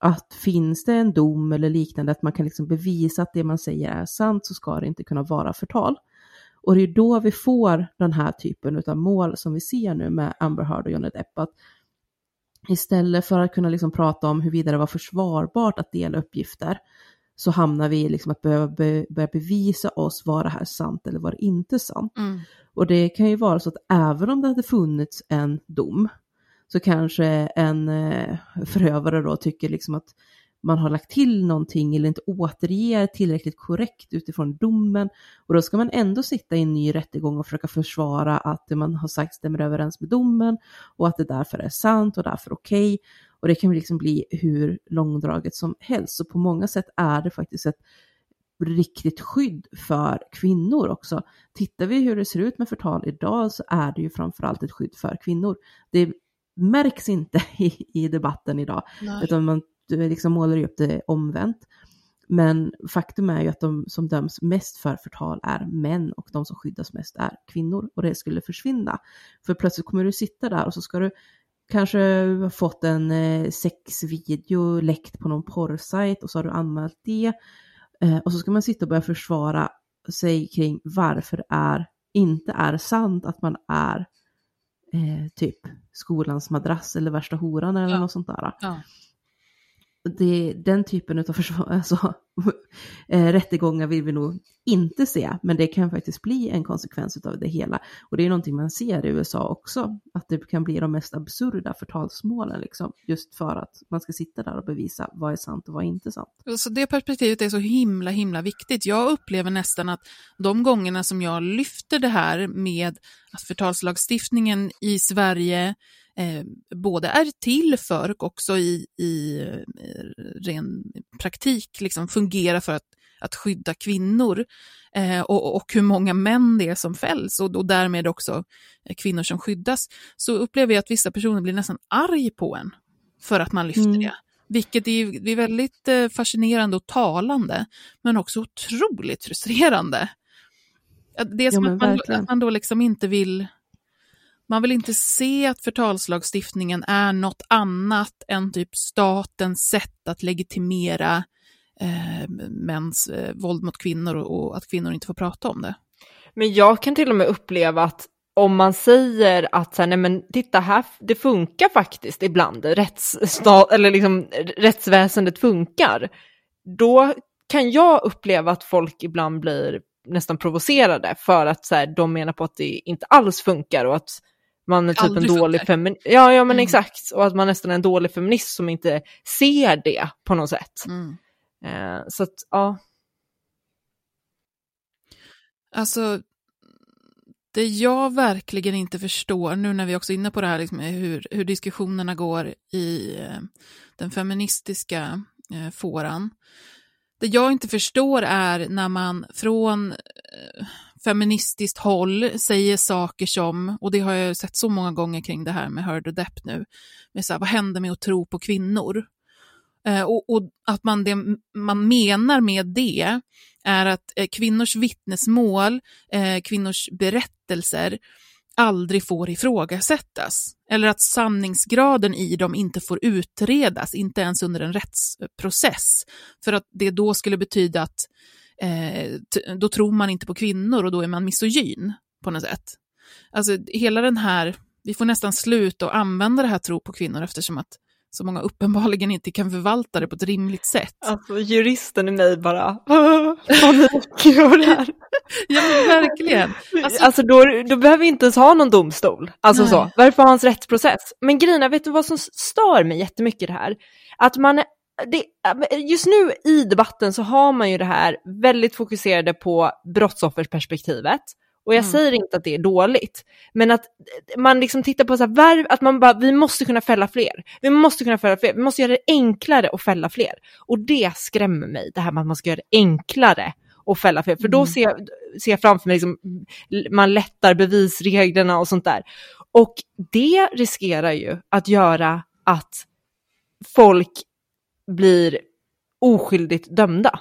Att finns det en dom eller liknande, att man kan liksom bevisa att det man säger är sant så ska det inte kunna vara förtal. Och det är då vi får den här typen av mål som vi ser nu med Amber Heard och Johnny Depp. Att istället för att kunna liksom prata om huruvida det var försvarbart att dela uppgifter så hamnar vi liksom att behöva be, börja bevisa oss, var det här sant eller var det inte sant? Mm. Och det kan ju vara så att även om det hade funnits en dom så kanske en eh, förövare då tycker liksom att man har lagt till någonting eller inte återger tillräckligt korrekt utifrån domen. Och då ska man ändå sitta i en ny rättegång och försöka försvara att det man har sagt stämmer överens med domen och att det därför är sant och därför okej. Okay. Och det kan liksom bli hur långdraget som helst. Så på många sätt är det faktiskt ett riktigt skydd för kvinnor också. Tittar vi hur det ser ut med förtal idag så är det ju framförallt ett skydd för kvinnor. Det märks inte (laughs) i, i debatten idag, Nej. utan man liksom målar upp det omvänt. Men faktum är ju att de som döms mest för förtal är män och de som skyddas mest är kvinnor och det skulle försvinna. För plötsligt kommer du sitta där och så ska du kanske ha fått en eh, sexvideo läckt på någon porrsajt och så har du anmält det. Eh, och så ska man sitta och börja försvara sig kring varför det är, inte är sant att man är eh, typ skolans madrass eller värsta horan eller ja. något sånt där. Ja det, den typen av försvar, (laughs) alltså, äh, rättegångar vill vi nog inte se, men det kan faktiskt bli en konsekvens av det hela. Och det är någonting man ser i USA också, att det kan bli de mest absurda förtalsmålen, liksom, just för att man ska sitta där och bevisa vad är sant och vad är inte sant. Så det perspektivet är så himla, himla viktigt. Jag upplever nästan att de gångerna som jag lyfter det här med att förtalslagstiftningen i Sverige eh, både är till för och också i, i eh, ren praktik liksom fungerar för att, att skydda kvinnor eh, och, och hur många män det är som fälls och, och därmed också kvinnor som skyddas, så upplever jag att vissa personer blir nästan arg på en för att man lyfter mm. det. Vilket är, är väldigt eh, fascinerande och talande, men också otroligt frustrerande. Det är som ja, att, man, att man då liksom inte vill man vill inte se att förtalslagstiftningen är något annat än typ statens sätt att legitimera eh, mäns eh, våld mot kvinnor och, och att kvinnor inte får prata om det. Men jag kan till och med uppleva att om man säger att så här, nej men titta här, det funkar faktiskt ibland, eller liksom, rättsväsendet funkar, då kan jag uppleva att folk ibland blir nästan provocerade för att så här, de menar på att det inte alls funkar och att man är typ Aldrig en dålig feminist. Ja, ja men mm. exakt. Och att man nästan är en dålig feminist som inte ser det på något sätt. Mm. Eh, så att, ja. Alltså, det jag verkligen inte förstår, nu när vi också är inne på det här, liksom, hur, hur diskussionerna går i eh, den feministiska eh, fåran. Det jag inte förstår är när man från eh, feministiskt håll säger saker som, och det har jag sett så många gånger kring det här med Heard och Depp nu, med så här, vad händer med att tro på kvinnor? Eh, och, och, att man, det, man menar med det är att eh, kvinnors vittnesmål, eh, kvinnors berättelser aldrig får ifrågasättas. Eller att sanningsgraden i dem inte får utredas, inte ens under en rättsprocess. För att det då skulle betyda att eh, då tror man inte på kvinnor och då är man misogyn på något sätt. Alltså hela den här, vi får nästan sluta att använda det här tro på kvinnor eftersom att så många uppenbarligen inte kan förvalta det på ett rimligt sätt. Alltså juristen i mig bara, panik över det här. (laughs) ja men verkligen. Alltså, alltså då, då behöver vi inte ens ha någon domstol. Alltså nej. så, varför ha hans rättsprocess? Men grejen vet du vad som stör mig jättemycket det här? Att man det, just nu i debatten så har man ju det här väldigt fokuserade på brottsoffersperspektivet Och jag Mm. säger inte att det är dåligt, men att man liksom tittar på så här, att man bara, vi måste kunna fälla fler. Vi måste kunna fälla fler, vi måste göra det enklare att fälla fler. Och det skrämmer mig, det här med att man ska göra det enklare att fälla fler. För då Mm. ser jag, ser jag framför mig, liksom, man lättar bevisreglerna och sånt där. Och det riskerar ju att göra att folk blir oskyldigt dömda.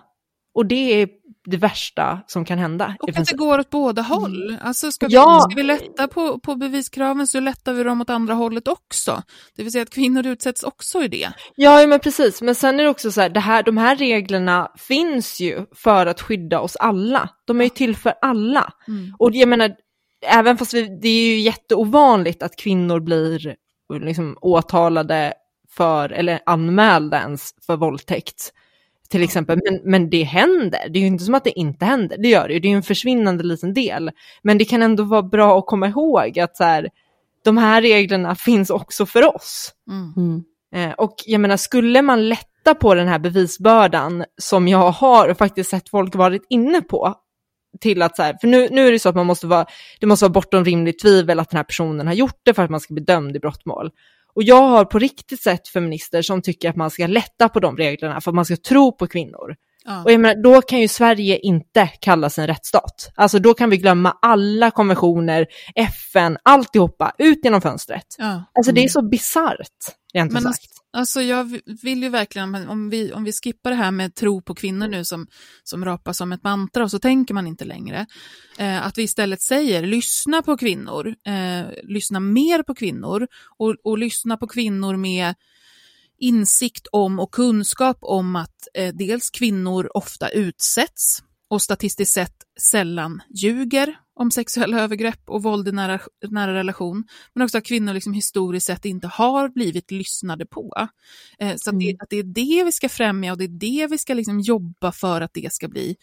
Och det är det värsta som kan hända. Och att det går åt båda håll. Alltså ska, vi, Ja. ska vi lätta på, på beviskraven så lättar vi dem åt andra hållet också. Det vill säga att kvinnor utsätts också i det. Ja, ja, men precis. Men sen är det också så här, det här, de här reglerna finns ju för att skydda oss alla. De är ju till för alla. Mm. Och jag menar, även fast vi, det är ju jätteovanligt att kvinnor blir liksom åtalade för, eller anmälda ens för våldtäkt. Till exempel, men, men det händer. Det är ju inte som att det inte händer, det gör det ju. Det är ju en försvinnande liten del. Men det kan ändå vara bra att komma ihåg att så här, de här reglerna finns också för oss. Mm. Mm. Eh, och jag menar, skulle man lätta på den här bevisbördan som jag har och faktiskt sett folk varit inne på, till att så här, för nu, nu är det så att man måste vara, det måste vara bortom rimligt tvivel att den här personen har gjort det för att man ska bli dömd i brottmål. Och jag har på riktigt sett feminister som tycker att man ska lätta på de reglerna för att man ska tro på kvinnor. Ja. Och jag menar, då kan ju Sverige inte kallas en rättsstat. Alltså då kan vi glömma alla konventioner, FN, alltihopa, ut genom fönstret. Ja. Alltså det är så bisarrt, rent Men sagt. Alltså jag vill ju verkligen, men om vi, om vi skippar det här med tro på kvinnor nu som, som rapas som ett mantra och så tänker man inte längre. Eh, att vi istället säger lyssna på kvinnor, eh, lyssna mer på kvinnor och, och lyssna på kvinnor med insikt om och kunskap om att eh, dels kvinnor ofta utsätts och statistiskt sett sällan ljuger om sexuella övergrepp och våld i nära, nära relation, men också att kvinnor liksom historiskt sett inte har blivit lyssnade på. Eh, så att, det, Mm. att det är det vi ska främja och det är det vi ska liksom jobba för att det ska bli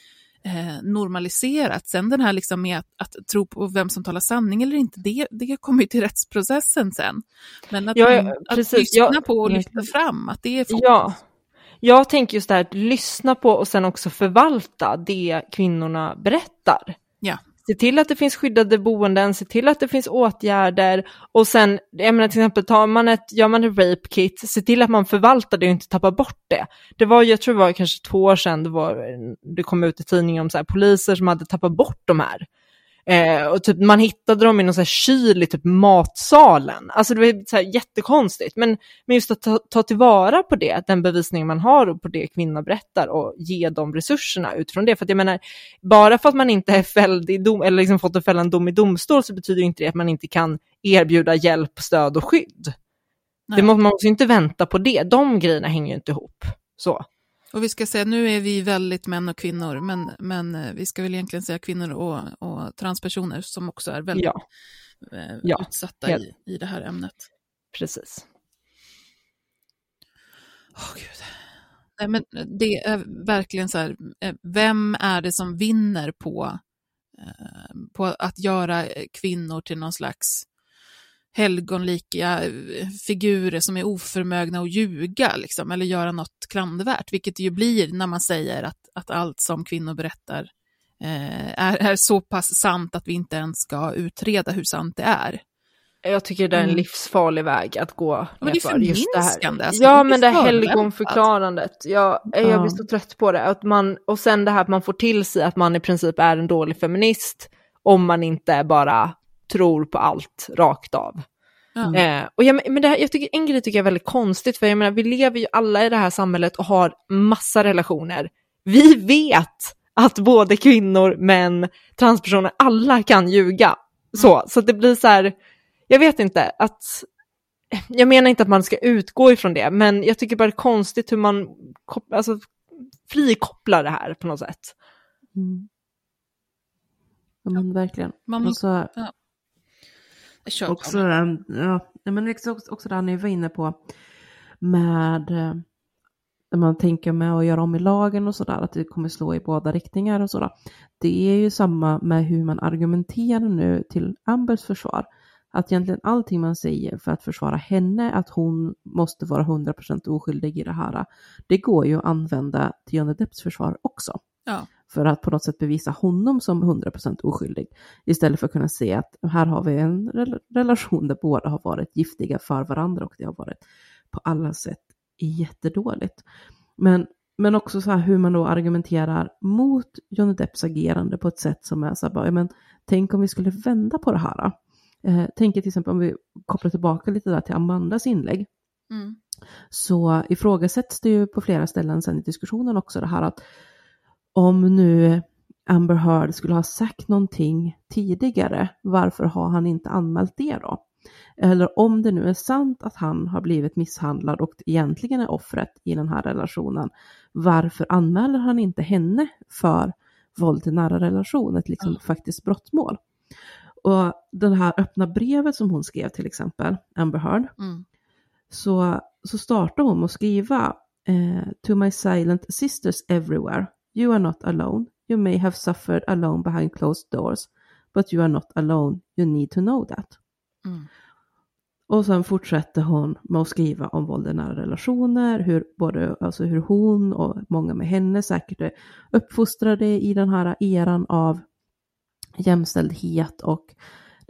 eh, normaliserat. Sen den här liksom med att, att tro på vem som talar sanning eller inte, det, det kommer ju till rättsprocessen sen. Men att, Ja, man- att lyssna Jag- på och lyfta fram, att det är fokus. Ja, jag tänker just det här att lyssna på och sen också förvalta det kvinnorna berättar. Ja. Se till att det finns skyddade boenden, se till att det finns åtgärder och sen, jag menar till exempel, tar man ett, gör man ett rape kit, se till att man förvaltar det och inte tappar bort det. Det var, jag tror det var kanske två år sedan, det, var, det kom ut i tidningen om så här, poliser som hade tappat bort de här. Eh, och typ, man hittade dem i någon så här kyl i typ matsalen. Alltså det var så här jättekonstigt. Men, men just att ta, ta tillvara på det, den bevisning man har och på det kvinnan berättar och ge dem resurserna utifrån det. För att jag menar, bara för att man inte är fälld i dom, eller liksom fått en fällande dom i domstol så betyder inte det att man inte kan erbjuda hjälp, stöd och skydd. Nej. Det må, man måste inte vänta på det, de grejerna hänger ju inte ihop. Så. Och vi ska säga, nu är vi väldigt män och kvinnor, men, men eh, vi ska väl egentligen säga kvinnor och, och transpersoner som också är väldigt Ja, eh, Ja, utsatta helt. i, i det här ämnet. precis. Åh gud. Nej, men det är verkligen så här, eh, vem är det som vinner på, på att göra kvinnor till någon slags helgonlika eh, figurer som är oförmögna att ljuga liksom, eller göra något klandervärt, vilket det ju blir när man säger att, att allt som kvinnor berättar eh, är, är så pass sant att vi inte ens ska utreda hur sant det är. Jag tycker det är en Mm. livsfarlig väg att gå. men det är det förminskande, alltså, det ja, blir men det helgonförklarandet. Jag, jag Ja. blir så trött på det. Att man, och sen det här att man får till sig att man i princip är en dålig feminist om man inte bara tror på allt rakt av. Ja. Eh, och jag, men det här, jag tycker, en grej tycker jag är väldigt konstigt, för jag menar, vi lever ju alla i det här samhället och har massa relationer. Vi vet att både kvinnor, män, transpersoner, alla kan ljuga. Så, så att det blir så här, jag vet inte, att jag menar inte att man ska utgå ifrån det, men jag tycker bara det är konstigt hur man alltså, frikopplar det här på något sätt. Mm. Ja, men verkligen. Man Och måste- kör också, ähm, ja, men också, också det ni var inne på med när man tänker med att göra om i lagen och sådär, att det kommer slå i båda riktningar och sådär. Det är ju samma med hur man argumenterar nu till Ambers försvar. Att egentligen allting man säger för att försvara henne, att hon måste vara 100% oskyldig i det här, det går ju att använda till Johnny Depps försvar också. Ja. För att på något sätt bevisa honom som 100% oskyldig. Istället för att kunna se att här har vi en rel relation där båda har varit giftiga för varandra och det har varit på alla sätt jättedåligt. Men, men också så här hur man då argumenterar mot Johnny Depps agerande på ett sätt som är så här, bara, men, tänk om vi skulle vända på det här. Eh, tänk till exempel om vi kopplar tillbaka lite där till Amandas inlägg. Mm. Så ifrågasätts det ju på flera ställen sen i diskussionen också det här att om nu Amber Heard skulle ha sagt någonting tidigare, varför har han inte anmält det då? Eller om det nu är sant att han har blivit misshandlad och egentligen är offret i den här relationen, varför anmäler han inte henne för våld i nära relation, ett liksom faktiskt brottmål? Och det här öppna brevet som hon skrev till exempel, Amber Heard, Mm. så, så startar hon med att skriva eh, To my silent sisters everywhere, you are not alone. You may have suffered alone behind closed doors, but you are not alone. You need to know that. Mm. Och sen fortsätter hon med att skriva om våld i nära relationer, hur, både, alltså hur hon och många med henne säkert är uppfostrade i den här eran av jämställdhet och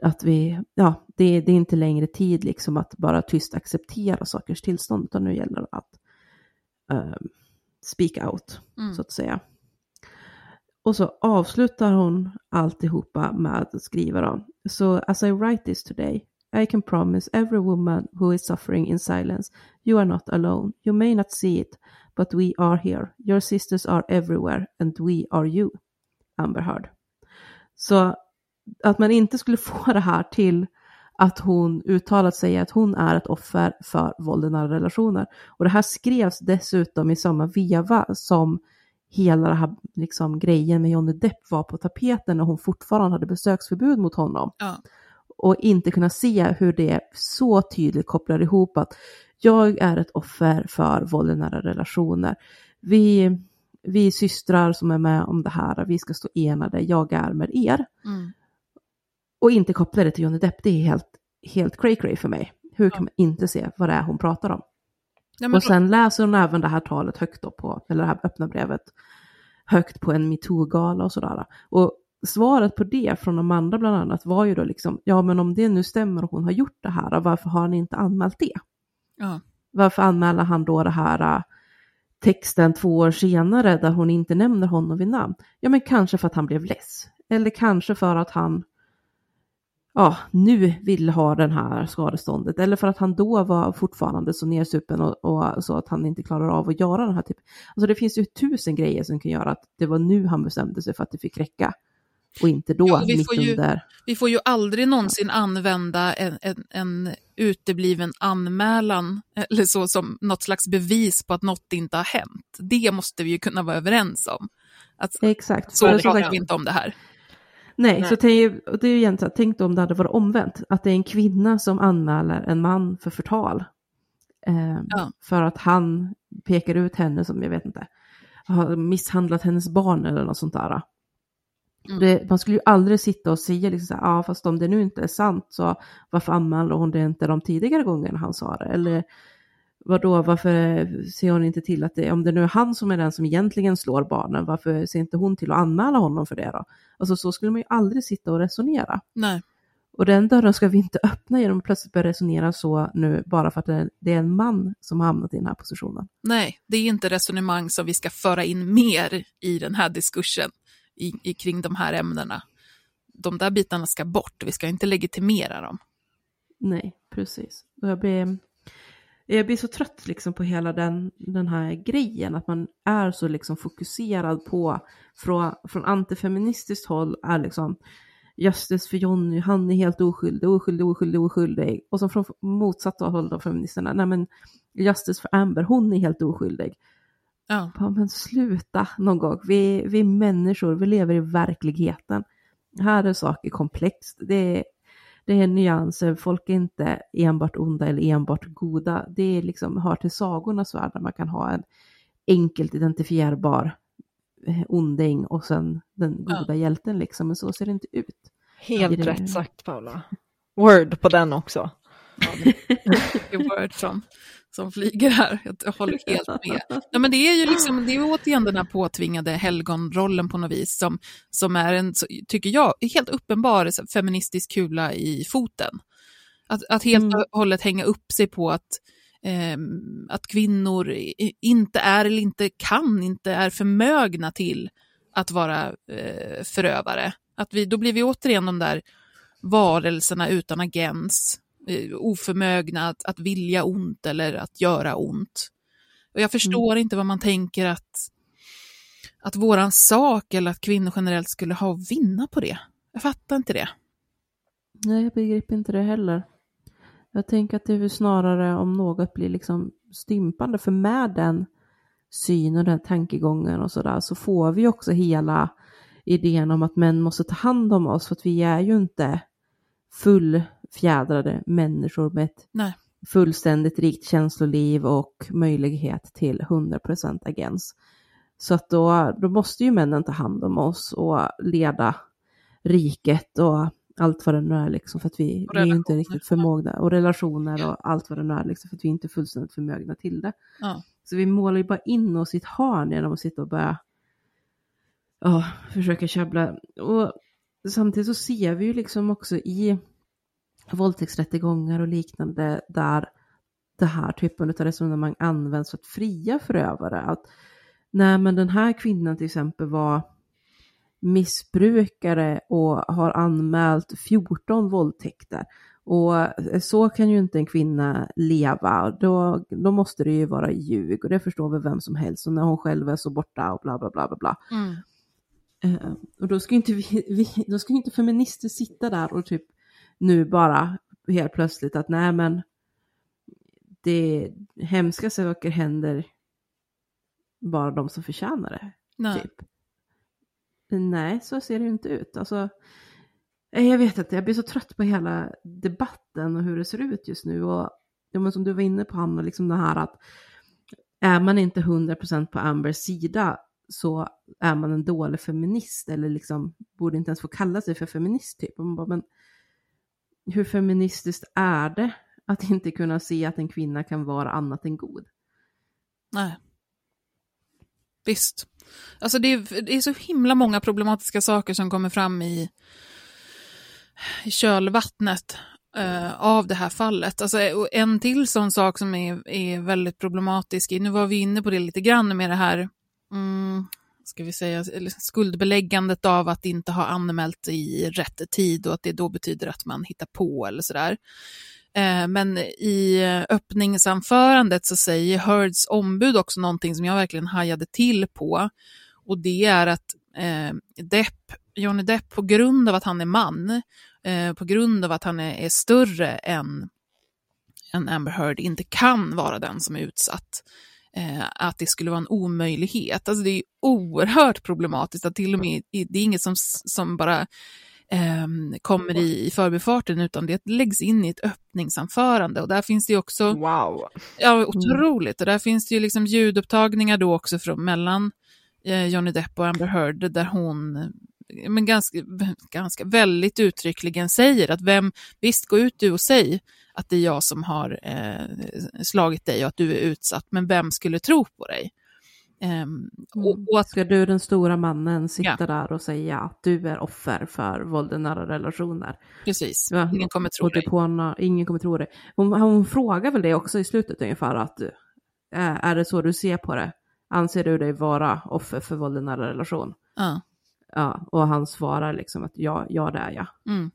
att vi, ja, det, det är inte längre tid liksom att bara tyst acceptera sakers tillstånd, utan nu gäller det att eh, speak out, Mm. så att säga. Och så avslutar hon alltihopa med att skriva då. So as I write this today, I can promise every woman who is suffering in silence, you are not alone. You may not see it, but we are here. Your sisters are everywhere and we are you. Amber Heard. Så att man inte skulle (laughs) få det här till att hon uttalat sig att hon är ett offer för våld i nära relationer. Och det här skrevs dessutom i samma veva som hela den här liksom, grejen med Johnny Depp var på tapeten när hon fortfarande hade besöksförbud mot honom. Ja. Och inte kunna se hur det så tydligt kopplar ihop att jag är ett offer för våld i nära relationer. Vi, vi är systrar som är med om det här, vi ska stå enade, jag är med er. Mm. Och inte koppla det till Johnny Depp, det är helt, helt cray cray för mig. Hur kan man inte se vad det är hon pratar om? Ja, Och sen läser hon även det här talet högt då på, eller det här öppna brevet, högt på en metoo-gala och sådär. Och svaret på det från Amanda bland annat var ju då liksom, ja men om det nu stämmer och hon har gjort det här, varför har han inte anmält det? Ja. Varför anmäler han då det här äh, texten två år senare där hon inte nämner honom vid namn? Ja men kanske för att han blev less. Eller kanske för att han ja, nu vill ha den här skadeståndet. Eller för att han då var fortfarande så nersupen och, och så att han inte klarar av att göra den här typen. Alltså det finns ju tusen grejer som kan göra att det var nu han bestämde sig för att det fick räcka. Och inte då, och vi mitt får ju- under. Vi får ju aldrig någonsin använda en, en, en utebliven anmälan eller så som något slags bevis på att något inte har hänt. Det måste vi ju kunna vara överens om. Att, Exakt. så pratar vi inte om det här. Nej, Nej. så tänk, det är ju egentligen, tänk då om det hade varit omvänt. Att det är en kvinna som anmäler en man för förtal. Eh, Ja. För att han pekar ut henne som, jag vet inte, har misshandlat hennes barn eller något sånt där. Mm. Det, man skulle ju aldrig sitta och säga liksom så här, ja fast om det nu inte är sant så varför anmälde hon det inte de tidigare gångerna han sa det? Eller vadå, varför ser hon inte till att det, om det nu är han som är den som egentligen slår barnen, varför ser inte hon till att anmäla honom för det då? Alltså så skulle man ju aldrig sitta och resonera. Nej. Och den dörren ska vi inte öppna genom att plötsligt börja resonera så nu bara för att det är- en man som har hamnat i den här positionen. Nej, det är inte resonemang som vi ska föra in mer i den här diskursen i, i, kring de här ämnena. De där bitarna ska bort, vi ska inte legitimera dem. Nej, precis. Och jag blir, jag blir så trött liksom på hela den, den här grejen, att man är så liksom fokuserad på, från, från antifeministiskt håll är liksom Justice för Jonny, han är helt oskyldig, oskyldig, oskyldig, oskyldig. Och så från motsatta håll då feministerna, nej men Justice för Amber, hon är helt oskyldig. Ja. Ja, men sluta någon gång. Vi, vi är människor, vi lever i verkligheten. Här är saker komplext. Det är, det är nyanser, folk är inte enbart onda eller enbart goda. Det är liksom, hör till sagornas värld där man kan ha en enkelt identifierbar eh, onding och sen den goda hjälten liksom. Men så ser det inte ut. Helt Det- rätt sagt Paula. Word på den också. Det är (laughs) word från, som flyger här. Jag håller helt med. Ja, men det är ju liksom, det är återigen den här påtvingade helgonrollen på något vis som, som är en, tycker jag, helt uppenbar feministisk kula i foten. Att, att helt och mm. hållet hänga upp sig på att, eh, att kvinnor inte är eller inte kan, inte är förmögna till att vara eh, förövare. Att vi, då blir vi återigen de där varelserna utan agens, oförmögna att, att vilja ont eller att göra ont. Och jag förstår mm. inte vad man tänker att, att våran sak eller att kvinnor generellt skulle ha att vinna på det. Jag fattar inte det. Nej, jag begriper inte det heller. Jag tänker att det är snarare om något blir liksom stympande, för med den syn och den tankegången och sådär så får vi också hela idén om att män måste ta hand om oss för att vi är ju inte fullfjädrade människor med ett Nej. fullständigt rikt känsloliv och möjlighet till 100% agens. Så att då, då måste ju männen ta hand om oss och leda riket och allt vad det nu är liksom för att vi, vi är inte riktigt förmögna och relationer ja. och allt vad det nu är liksom för att vi inte är fullständigt förmögna till det. Ja. Så vi målar ju bara in oss i ett hörn genom att sitta och börja ja, försöka käbbla. Och samtidigt så ser vi ju liksom också i våldtäktsrättegångar och liknande där det här typen av resonemang används för att fria förövare. Att nej men den här kvinnan till exempel var missbrukare och har anmält 14 våldtäkter. Och så kan ju inte en kvinna leva, då, då måste det ju vara ljug och det förstår väl vem som helst och när hon själv är så borta och bla bla bla bla bla. Mm. Uh, och då ska inte vi, vi, då ska inte feminister sitta där och typ nu bara helt plötsligt att nej men det hemska saker händer bara de som förtjänar det. Nej. Typ. Nej, så ser det ju inte ut. Alltså, jag vet inte, jag blir så trött på hela debatten och hur det ser ut just nu. Och ja, men som du var inne på Hanna, liksom det här att är man inte 100% på Ambers sida så är man en dålig feminist eller liksom borde inte ens få kalla sig för feminist typ. man bara, men hur feministiskt är det att inte kunna se att en kvinna kan vara annat än god? Nej. Visst. Alltså det är, det är så himla många problematiska saker som kommer fram i, i kölvattnet eh, av det här fallet. Alltså, en till sån sak som är, är väldigt problematisk, nu var vi inne på det lite grann med det här mm, ska vi säga, skuldbeläggandet av att inte ha anmält i rätt tid och att det då betyder att man hittar på eller sådär. Eh, men i öppningsanförandet så säger Heards ombud också någonting som jag verkligen hajade till på. Och det är att eh, Depp, Johnny Depp på grund av att han är man, eh, på grund av att han är, är större än, än Amber Heard, inte kan vara den som är utsatt eh, att det skulle vara en omöjlighet. Alltså det är oerhört problematiskt att till och med, det är inget som, som bara eh, kommer i, i förbifarten utan det läggs in i ett öppningsanförande och där finns det också... Wow! Ja, otroligt. Och där finns det ju liksom ljudupptagningar då också från, mellan eh, Johnny Depp och Amber Heard där hon men ganska, ganska väldigt uttryckligen säger att vem, visst gå ut du och säg att det är jag som har eh, slagit dig och att du är utsatt, men vem skulle tro på dig? Um, och, och att, Ska du den stora mannen sitta ja. där och säga att du är offer för våld i nära relationer? Precis, ja, ingen kommer tro dig. På ingen kommer tro dig. Hon, hon frågar väl det också i slutet ungefär att äh, är det så du ser på det? Anser du dig vara offer för våld i nära relation? Ja. Ja, och han svarar liksom att ja, ja det är jag. Mm.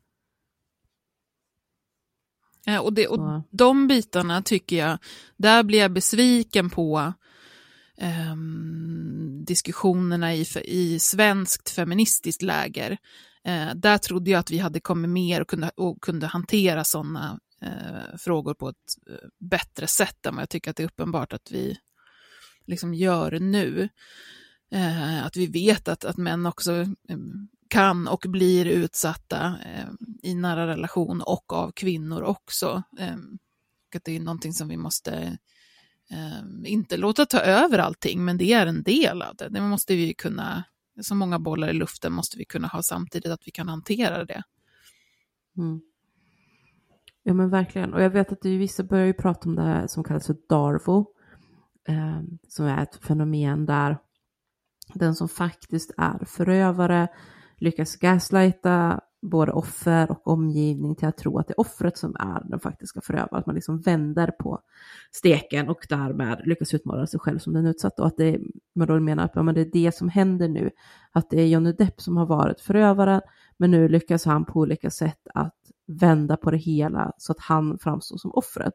Eh, och, det, och de bitarna tycker jag, där blir jag besviken på eh, diskussionerna i, i svenskt feministiskt läger. Eh, där trodde jag att vi hade kommit mer och kunde, och kunde hantera sådana eh, frågor på ett eh, bättre sätt än vad jag tycker att det är uppenbart att vi liksom gör nu. Eh, att vi vet att, att män också eh, kan och blir utsatta eh, i nära relation och av kvinnor också. Eh, att det är någonting som vi måste eh, inte låta ta över allting, men det är en del av det. Det måste vi kunna, så många bollar i luften måste vi kunna ha samtidigt att vi kan hantera det. Mm. Ja men verkligen. Och jag vet att det, vissa börjar ju prata om det här som kallas för Darvo. Eh, som är ett fenomen där den som faktiskt är förövare lyckas gaslighta både offer och omgivning till att tro att det är offret som är den faktiska förövaren. Att man liksom vänder på steken och därmed lyckas utmåla sig själv som den utsatta. Och att det, man då menar att ja, men det är det som händer nu. Att det är Johnny Depp som har varit förövaren, men nu lyckas han på olika sätt att vända på det hela så att han framstår som offret.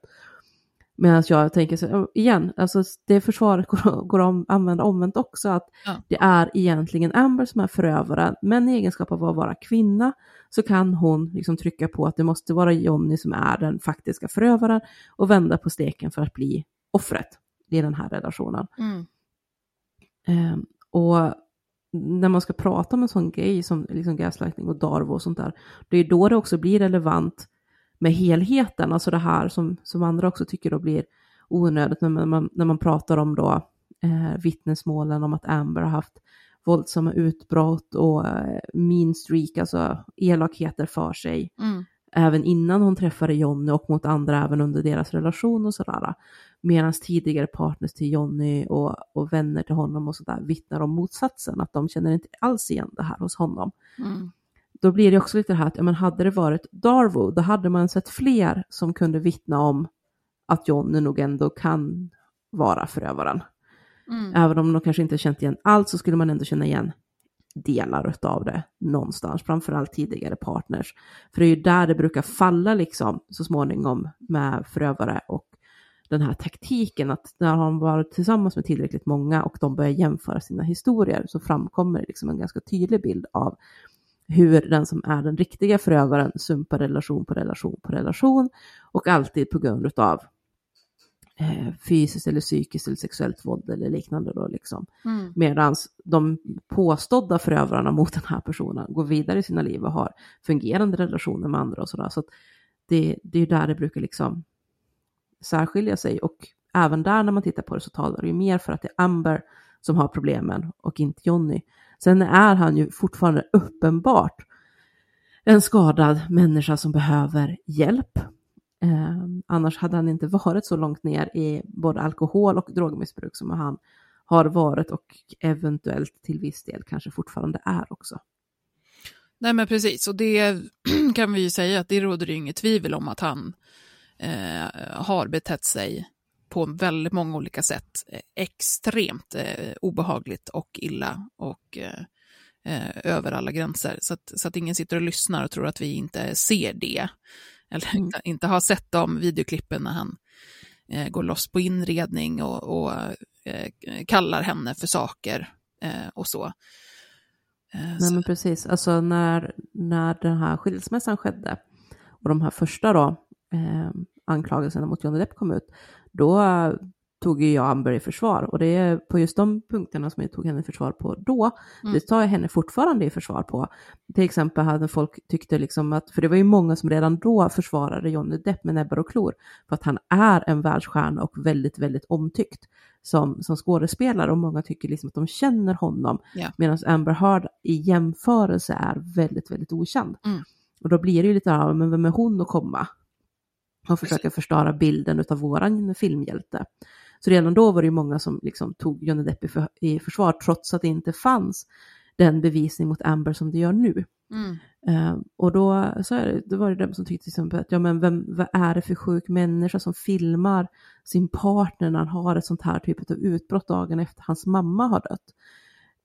Medan jag tänker så, igen, alltså det försvaret (laughs) går, går att använda omvänt också, att Ja. det är egentligen Amber som är förövaren, men i egenskap av att vara kvinna så kan hon liksom trycka på att det måste vara Johnny som är den faktiska förövaren och vända på steken för att bli offret i den här relationen. Mm. Ehm, och när man ska prata om en sån grej som liksom gaslighting och Darvo och sånt där, det är då det också blir relevant med helheten, alltså det här som, som andra också tycker då blir onödigt när man, när man pratar om då eh, vittnesmålen om att Amber har haft våldsamma utbrott och eh, mean streak, alltså elakheter för sig, Mm. även innan hon träffade Jonny och mot andra även under deras relation och sådär. Medan tidigare partners till Jonny och, och vänner till honom och sådär vittnar om motsatsen, att de känner inte alls igen det här hos honom. Mm. Då blir det också lite det här att, ja, men hade det varit Darvo, då hade man sett fler som kunde vittna om att Jonny nog ändå kan vara förövaren. Mm. Även om de kanske inte känt igen allt så skulle man ändå känna igen delar av det någonstans, framförallt tidigare partners. För det är ju där det brukar falla liksom så småningom med förövare och den här taktiken att när han varit tillsammans med tillräckligt många och de börjar jämföra sina historier så framkommer det liksom en ganska tydlig bild av hur den som är den riktiga förövaren sumpar relation på relation på relation och alltid på grund av eh, fysiskt eller psykiskt eller sexuellt våld eller liknande då liksom. Mm. Medan de påstådda förövarna mot den här personen går vidare i sina liv och har fungerande relationer med andra och sådär. Så det, det är där det brukar liksom särskilja sig och även där när man tittar på det så talar det ju mer för att det är Amber som har problemen och inte Johnny. Sen är han ju fortfarande uppenbart en skadad människa som behöver hjälp. Eh, annars hade han inte varit så långt ner i både alkohol och drogmissbruk som han har varit och eventuellt till viss del kanske fortfarande är också. Nej men precis, och det (clears throat) kan vi ju säga att det råder ju inget tvivel om att han eh, har betett sig på väldigt många olika sätt eh, extremt eh, obehagligt och illa och eh, eh, över alla gränser. Så att, så att ingen sitter och lyssnar och tror att vi inte ser det. Eller Mm. inte, har sett de videoklippen när han eh, går loss på inredning och, och eh, kallar henne för saker och så. Nej men precis, alltså när, när den här skilsmässan skedde och de här första då anklagelserna mot Johnny Depp kom ut, då tog ju jag Amber i försvar och det är på just de punkterna som jag tog henne i försvar på då, Mm. det tar jag henne fortfarande i försvar på. Till exempel hade folk tyckte liksom att, för det var ju många som redan då försvarade Johnny Depp med näbbar och klor, för att han är en världsstjärna och väldigt, väldigt omtyckt som, som skådespelare och många tycker liksom att de känner honom Ja. Medan Amber Heard i jämförelse är väldigt, väldigt okänd. Mm. Och då blir det ju lite, ja, men vem är hon att komma? Och försöka förstöra bilden av våran filmhjälte. Så redan då var det ju många som liksom tog Johnny Depp i, för, i försvar, trots att det inte fanns den bevisning mot Amber som det gör nu. Mm. Eh, och då, så är det, då var det de som tyckte till exempel att ja, men vem, vad är det för sjuk människa som filmar sin partner när han har ett sånt här typ av utbrott dagen efter hans mamma har dött.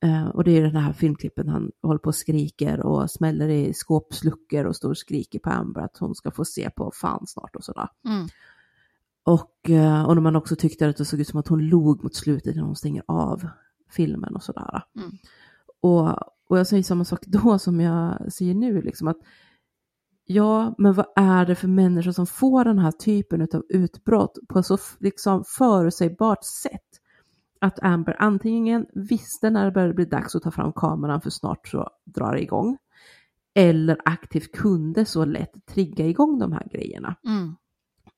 Eh, och det är den här filmklippen han håller på och skriker och smäller i skåpsluckor och står och skriker på Amber att hon ska få se på fan snart och sådär. Mm. Och, eh, och när man också tyckte att det såg ut som att hon log mot slutet när hon stänger av filmen och sådär. Mm. Och, och jag säger samma sak (laughs) då som jag säger nu, liksom att ja, men vad är det för människor som får den här typen av utbrott på så liksom förutsägbart sätt? Att Amber antingen visste när det började bli dags att ta fram kameran för snart så drar det igång. Eller aktivt kunde så lätt trigga igång de här grejerna Mm.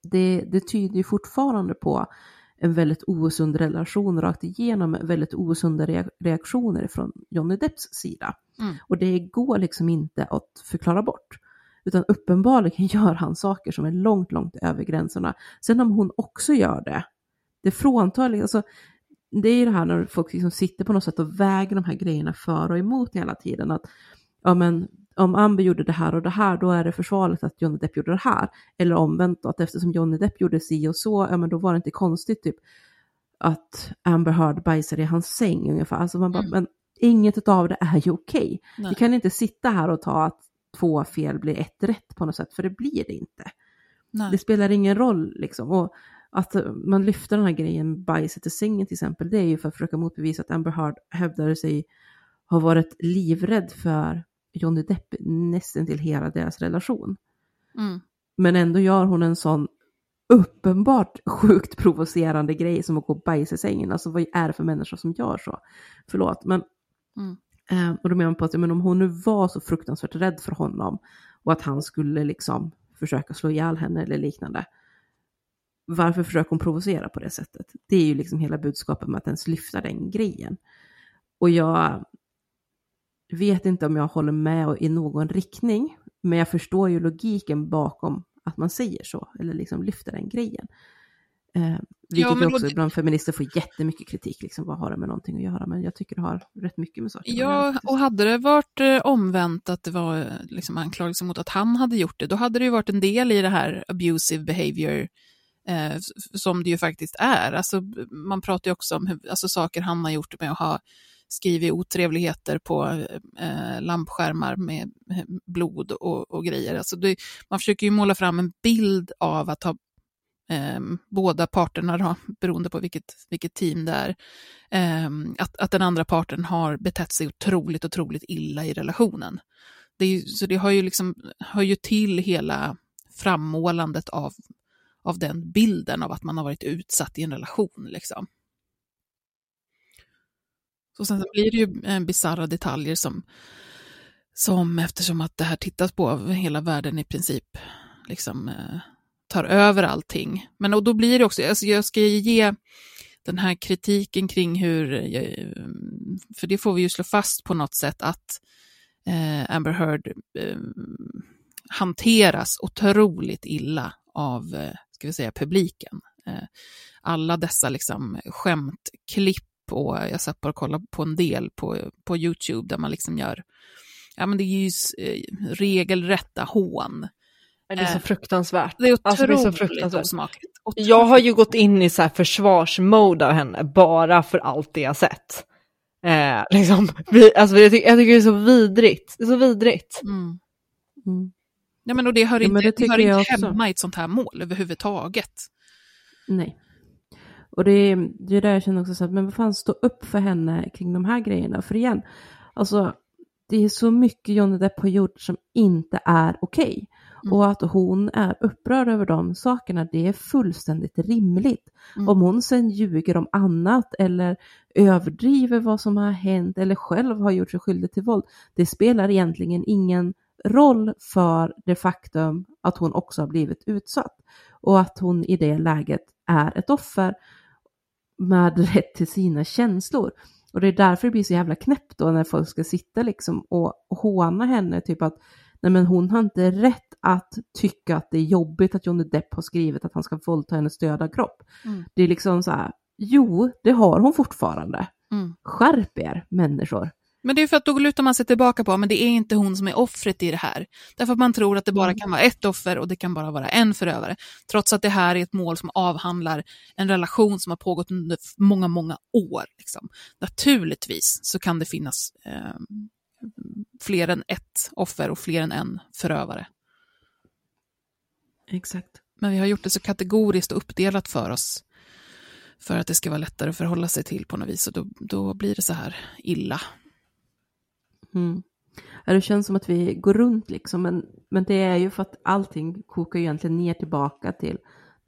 det, det tyder ju fortfarande på en väldigt osund relation rakt igenom, väldigt osunda rea- reaktioner från Johnny Depps sida. Mm. Och det går liksom inte att förklara bort. Utan uppenbarligen (laughs) gör han saker som är långt, långt över gränserna. Sen om hon också gör det, det fråntar, alltså, det är ju det här när folk liksom sitter på något sätt och väger de här grejerna för och emot hela tiden. Att ja, men, om Amber gjorde det här och det här, då är det försvarligt att Johnny Depp gjorde det här. Eller omvänt att eftersom Johnny Depp gjorde si och så, ja men då var det inte konstigt typ att Amber Heard bajsade i hans säng ungefär. Alltså man bara, Mm. men inget av det är ju okej. Nej. Vi kan inte sitta här och ta att två fel blir ett rätt på något sätt, för det blir det inte. Nej. Det spelar ingen roll liksom. Och att eh, man lyfter den här grejen bajset i sängen till exempel, det är ju för att försöka motbevisa att Amber Heard hävdade sig ha varit livrädd för Johnny Depp nästan till hela deras relation. Mm. Men ändå gör hon en sån uppenbart sjukt provocerande grej som att gå och bajsa i sängen. Alltså vad är det för människor som gör så? Förlåt, men Mm. Eh, och då menar man på att men om hon nu var så fruktansvärt rädd för honom och att han skulle liksom försöka slå ihjäl henne eller liknande. Varför försöker hon provocera på det sättet? Det är ju liksom hela budskapet med att ens lyfta den grejen. Och jag vet inte om jag håller med i någon riktning, men jag förstår ju logiken bakom att man säger så, eller liksom lyfter den grejen. Eh, vilket men ju då- också ibland feminister får jättemycket kritik, liksom, vad har det med någonting att göra? Men jag tycker det har rätt mycket med saker. Ja, och hade det varit eh, omvänt att det var eh, liksom anklagelse mot att han hade gjort det, då hade det ju varit en del i det här abusive behavior eh, som det ju faktiskt är. Alltså, man pratar ju också om hur, alltså, saker han har gjort med att ha skrivit otrevligheter på eh, lampskärmar med blod och, och grejer. Alltså, det, man försöker ju måla fram en bild av att ha eh, båda parterna, då, (laughs) beroende på vilket, vilket team det är, eh, att, att den andra parten har betett sig otroligt, otroligt illa i relationen. Det är ju, så det har ju liksom, hör ju till hela frammålandet av, av den bilden av att man har varit utsatt i en relation. Liksom. Så sen blir det ju eh, bisarra detaljer som, som eftersom att det här tittas på av hela världen i princip liksom eh, tar över allting. Men och då blir det också, alltså jag ska ge den här kritiken kring hur, eh, för det får vi ju slå fast på något sätt att eh, Amber Heard eh, hanteras otroligt illa av, eh, ska vi säga, publiken. Eh, alla dessa liksom skämtklipp och jag satt bara och kollade på en del på, på YouTube där man liksom gör, ja men det är ju eh, regelrätta hån. Det är så Eh, fruktansvärt. Det är Alltså, det är så otroligt fruktansvärt. osmakligt. Jag har ju gått in i så här försvarsmode av henne bara för allt det jag sett. Eh, liksom, vi, alltså, jag, tycker, jag tycker det är så vidrigt. Det är så vidrigt. Mm. Mm. Ja, men och det hör Ja, inte, det det hör inte hemma i ett sånt här mål överhuvudtaget. Nej. Och det är, det är där jag känner också så att, men vad fan, stå upp för henne kring de här grejerna. För igen, alltså, det är så mycket Johnny Depp har gjort som inte är okej. Mm. Och att hon är upprörd över de sakerna, det är fullständigt rimligt. Mm. Om hon sen ljuger om annat eller överdriver vad som har hänt eller själv har gjort sig skyldig till våld, det spelar egentligen ingen roll för det faktum att hon också har blivit utsatt. Och att hon i det läget är ett offer med (laughs) rätt till sina känslor. Och det är därför det blir så jävla knäppt då när folk ska sitta liksom och håna henne, typ att nej men hon har inte rätt att tycka att det är jobbigt att Johnny Depp har skrivit att han ska våldta hennes döda kropp. Mm. Det är liksom så här, jo, det har hon fortfarande. Mm. Skärp er människor. Men det är för att då lutar man sig tillbaka på, men det är inte hon som är offret i det här. Därför att man tror att det bara Mm. kan vara ett offer och det kan bara vara en förövare. Trots att det här är ett mål som avhandlar en relation som har pågått under många, många år. Liksom. Naturligtvis så kan det finnas eh, fler än ett offer och fler än en förövare. Exakt. Men vi har gjort det så kategoriskt och uppdelat för oss för att det ska vara lättare att förhålla sig till på något vis och då, då blir det så här illa. Mm. Ja, det känns som att vi går runt liksom, men, men det är ju för att allting kokar egentligen ner tillbaka till,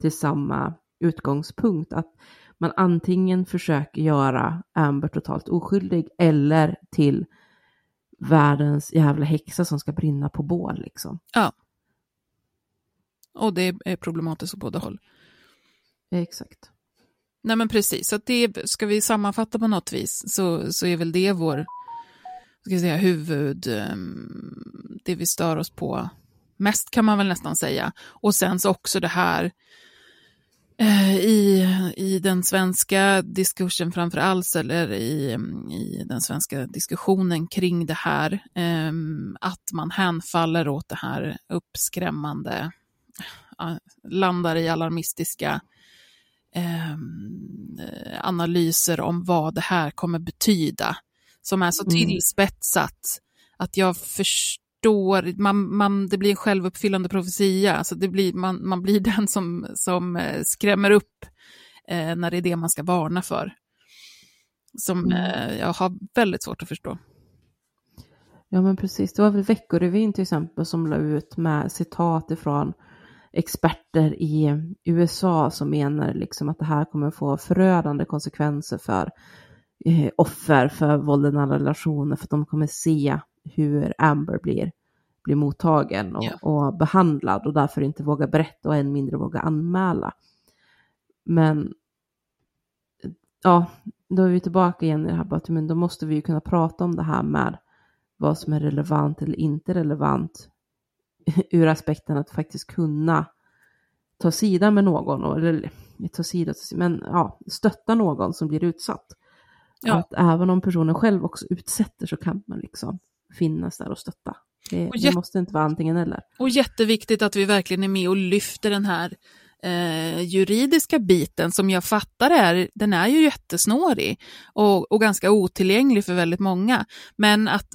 till samma utgångspunkt. Att man antingen försöker göra Amber totalt oskyldig eller till världens jävla häxa som ska brinna på bål liksom. Ja. Och det är problematiskt åt båda håll. Exakt. Nej men precis, så det ska vi sammanfatta på något vis så, så är väl det vår ska säga, huvud, ehm, det vi stör oss på mest kan man väl nästan säga. Och sen så också det här eh, i, i den svenska diskursen framför allt, eller i, i den svenska diskussionen kring det här, eh, att man hänfaller åt det här uppskrämmande, eh, landar i alarmistiska eh, analyser om vad det här kommer betyda, som är så Mm. tillspetsat att jag förstår, man, man, det blir en självuppfyllande profetia, alltså det blir, man, man blir (laughs) den som, som eh, skrämmer upp eh, när det är det man ska varna för. Som eh, jag har väldigt svårt att förstå. Ja men precis, det var väl Veckorevyn till exempel som la ut med citat ifrån experter i USA som menar liksom att det här kommer få förödande konsekvenser för eh, offer för våld i nära relationer för att de kommer se hur Amber blir, blir mottagen och, Ja. och behandlad och därför inte vågar berätta och än mindre våga anmäla. Men ja, då är vi tillbaka igen i det här bara men då måste vi ju kunna prata om det här med vad som är relevant eller inte relevant (laughs) ur aspekten att faktiskt kunna ta sida med någon, eller ta sida, men ja, stötta någon som blir utsatt. Ja. Att även om personen själv också utsätter så kan man liksom finnas där och stötta. Det, Och det måste inte vara antingen eller. Och jätteviktigt att vi verkligen är med och lyfter den här eh, juridiska biten som jag fattar är, den är ju jättesnårig och, och ganska otillgänglig för väldigt många. Men att,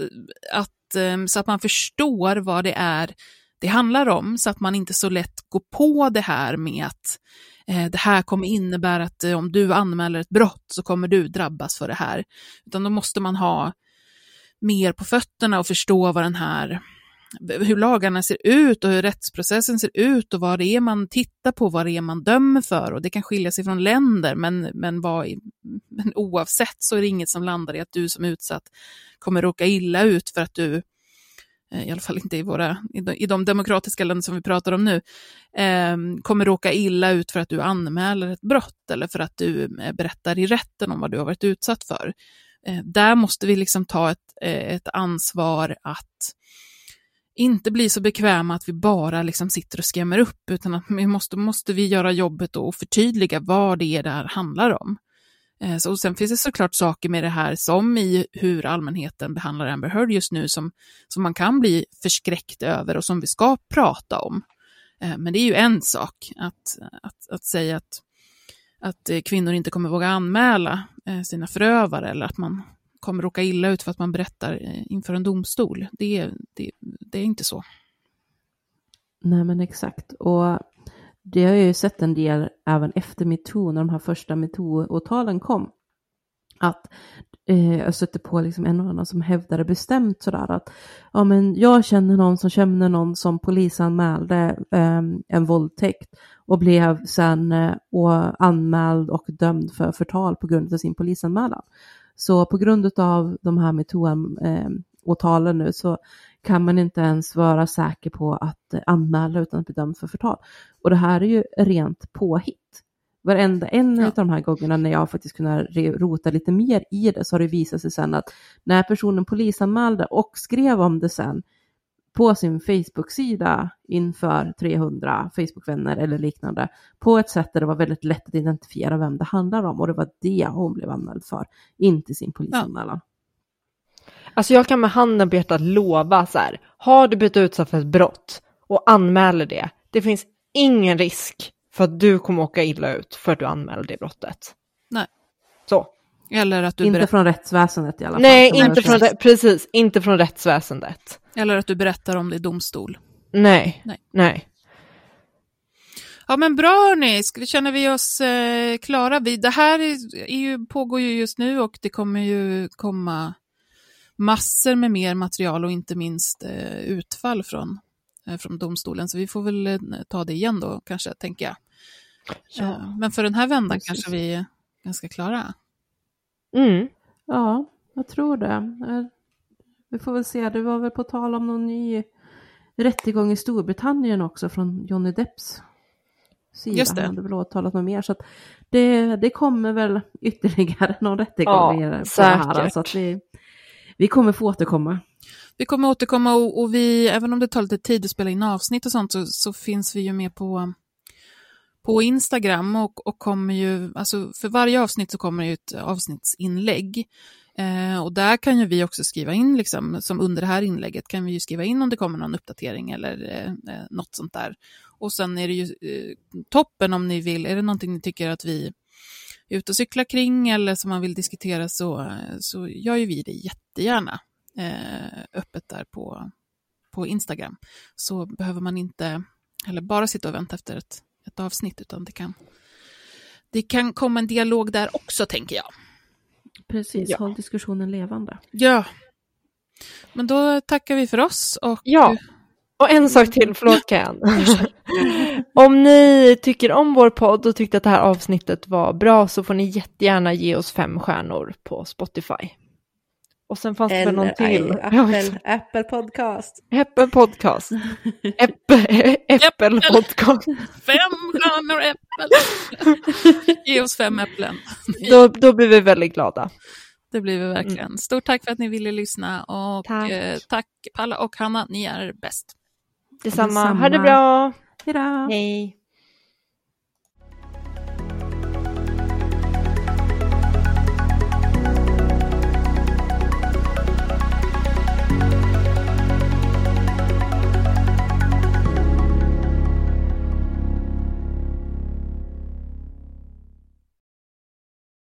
att, eh, så att man förstår vad det är det handlar om, så att man inte så lätt går på det här med att Eh, det här kommer innebära att eh, om du anmäler ett brott så kommer du drabbas för det här. Utan då måste man ha mer på fötterna och förstå vad den här hur lagarna ser ut och hur rättsprocessen ser ut och vad det är man tittar på, vad det är man dömer för. Och det kan skilja sig från länder, men, men, vad, men oavsett så är det inget som landar i att du som utsatt kommer råka illa ut för att du, eh, Eh, i alla fall inte i, våra, i de, demokratiska länder som vi pratar om nu, eh, kommer råka illa ut för att du anmäler ett brott eller för att du eh, berättar i rätten om vad du har varit utsatt för. Eh, där måste vi liksom ta ett, eh, ett ansvar att inte bli så bekväma att vi bara liksom sitter och skrämmer upp, utan att vi måste, måste vi göra jobbet och förtydliga vad det är det här handlar om. Eh, så, och sen finns det såklart saker med det här, som i hur allmänheten behandlar Amber Heard just nu, som, som man kan bli förskräckt över och som vi ska prata om. Eh, men det är ju en sak att, att, att säga att, att eh, kvinnor inte kommer våga anmäla sina förövare eller att man kommer råka illa ut för att man berättar inför en domstol. Det, är- det, det är inte så. Nej men exakt. Och det har jag ju sett en del även efter metoo, när de här första metoo-åtalen kom. Att eh, jag stötte på liksom en och annan som hävdade bestämt sådär att ja men jag känner någon som känner någon som polisanmälde eh, en våldtäkt och blev sen eh, och anmäld och dömd för förtal på grund av sin polisanmälan. Så på grund av de här metoo-åtalen ehm, nu så kan man inte ens vara säker på att anmäla utan att bli dömd för förtal. Och det här är ju rent påhitt. Varenda en Ja. av de här gångerna när jag faktiskt kunnat rota lite mer i det så har det visat sig sen att när personen polisanmälde och skrev om det sen på sin Facebook-sida inför 300 Facebook-vänner eller liknande på ett sätt där det var väldigt lätt att identifiera vem det handlar om och det var det hon blev anmäld för, inte sin polisanmälan. Alltså jag kan med handen på hjärtat lova så här, har du blivit utsatt för ett brott och anmäler det, det finns ingen risk för att du kommer åka illa ut för att du anmäler det brottet. Nej. Så. Eller att du, Inte berätt, från rättsväsendet i alla fall. Nej, inte från, precis, inte från rättsväsendet. eller att du berättar om det i domstol. Nej, Nej. nej. Ja men bra hörni, känner vi oss eh, klara? Vi, det här är, är ju, pågår ju just nu och det kommer ju komma massor med mer material och inte minst eh, utfall från, eh, från domstolen. Så vi får väl eh, ta det igen då kanske, tänker jag. Eh, men för den här vändan precis. kanske vi är ganska klara. Mm. Ja, jag tror det. Vi får väl se, det var väl på tal om någon ny rättegång i Storbritannien också från Johnny Depps sida. Just det. Han hade väl åtalat något mer. Så att det, det kommer väl ytterligare (laughs) någon rättegång Ja, på det här. säkert. Så att vi, vi kommer få återkomma. Vi kommer återkomma och, och vi, även om det tar lite tid att spela in avsnitt och sånt, så, så finns vi ju med på, på Instagram och, och kommer ju, alltså för varje avsnitt så kommer det ett avsnittsinlägg. Eh, och där kan ju vi också skriva in, liksom, som under det här inlägget, kan vi ju skriva in om det kommer någon uppdatering eller eh, eh något sånt där. Och sen är det ju eh, toppen om ni vill, är det någonting ni tycker att vi är ute och cyklar kring eller som man vill diskutera så, så gör ju vi det jättegärna eh, öppet där på, på Instagram. Så behöver man inte eller bara sitta och vänta efter ett, ett avsnitt, utan det kan, det kan komma en dialog där också, tänker jag. Precis, Ja. håll diskussionen levande. Ja. Men då tackar vi för oss och Ja. Och en sak till, förlåt Kajan. (laughs) om ni tycker om vår podd och tyckte att det här avsnittet var bra så får ni jättegärna ge oss fem stjärnor på Spotify. Och sen fanns det väl någon till. Apple, Apple Podcast. Apple Podcast. (laughs) Apple, Apple Podcast. fem stjärnor äppel. Ge oss fem äpplen. Då, då blir vi väldigt glada. Det blir vi verkligen. Stort tack för att ni ville lyssna och Tack. eh, tack Palla och Hanna, ni är bäst. Detsamma. Detsamma. Ha det bra. Hejdå! Hej.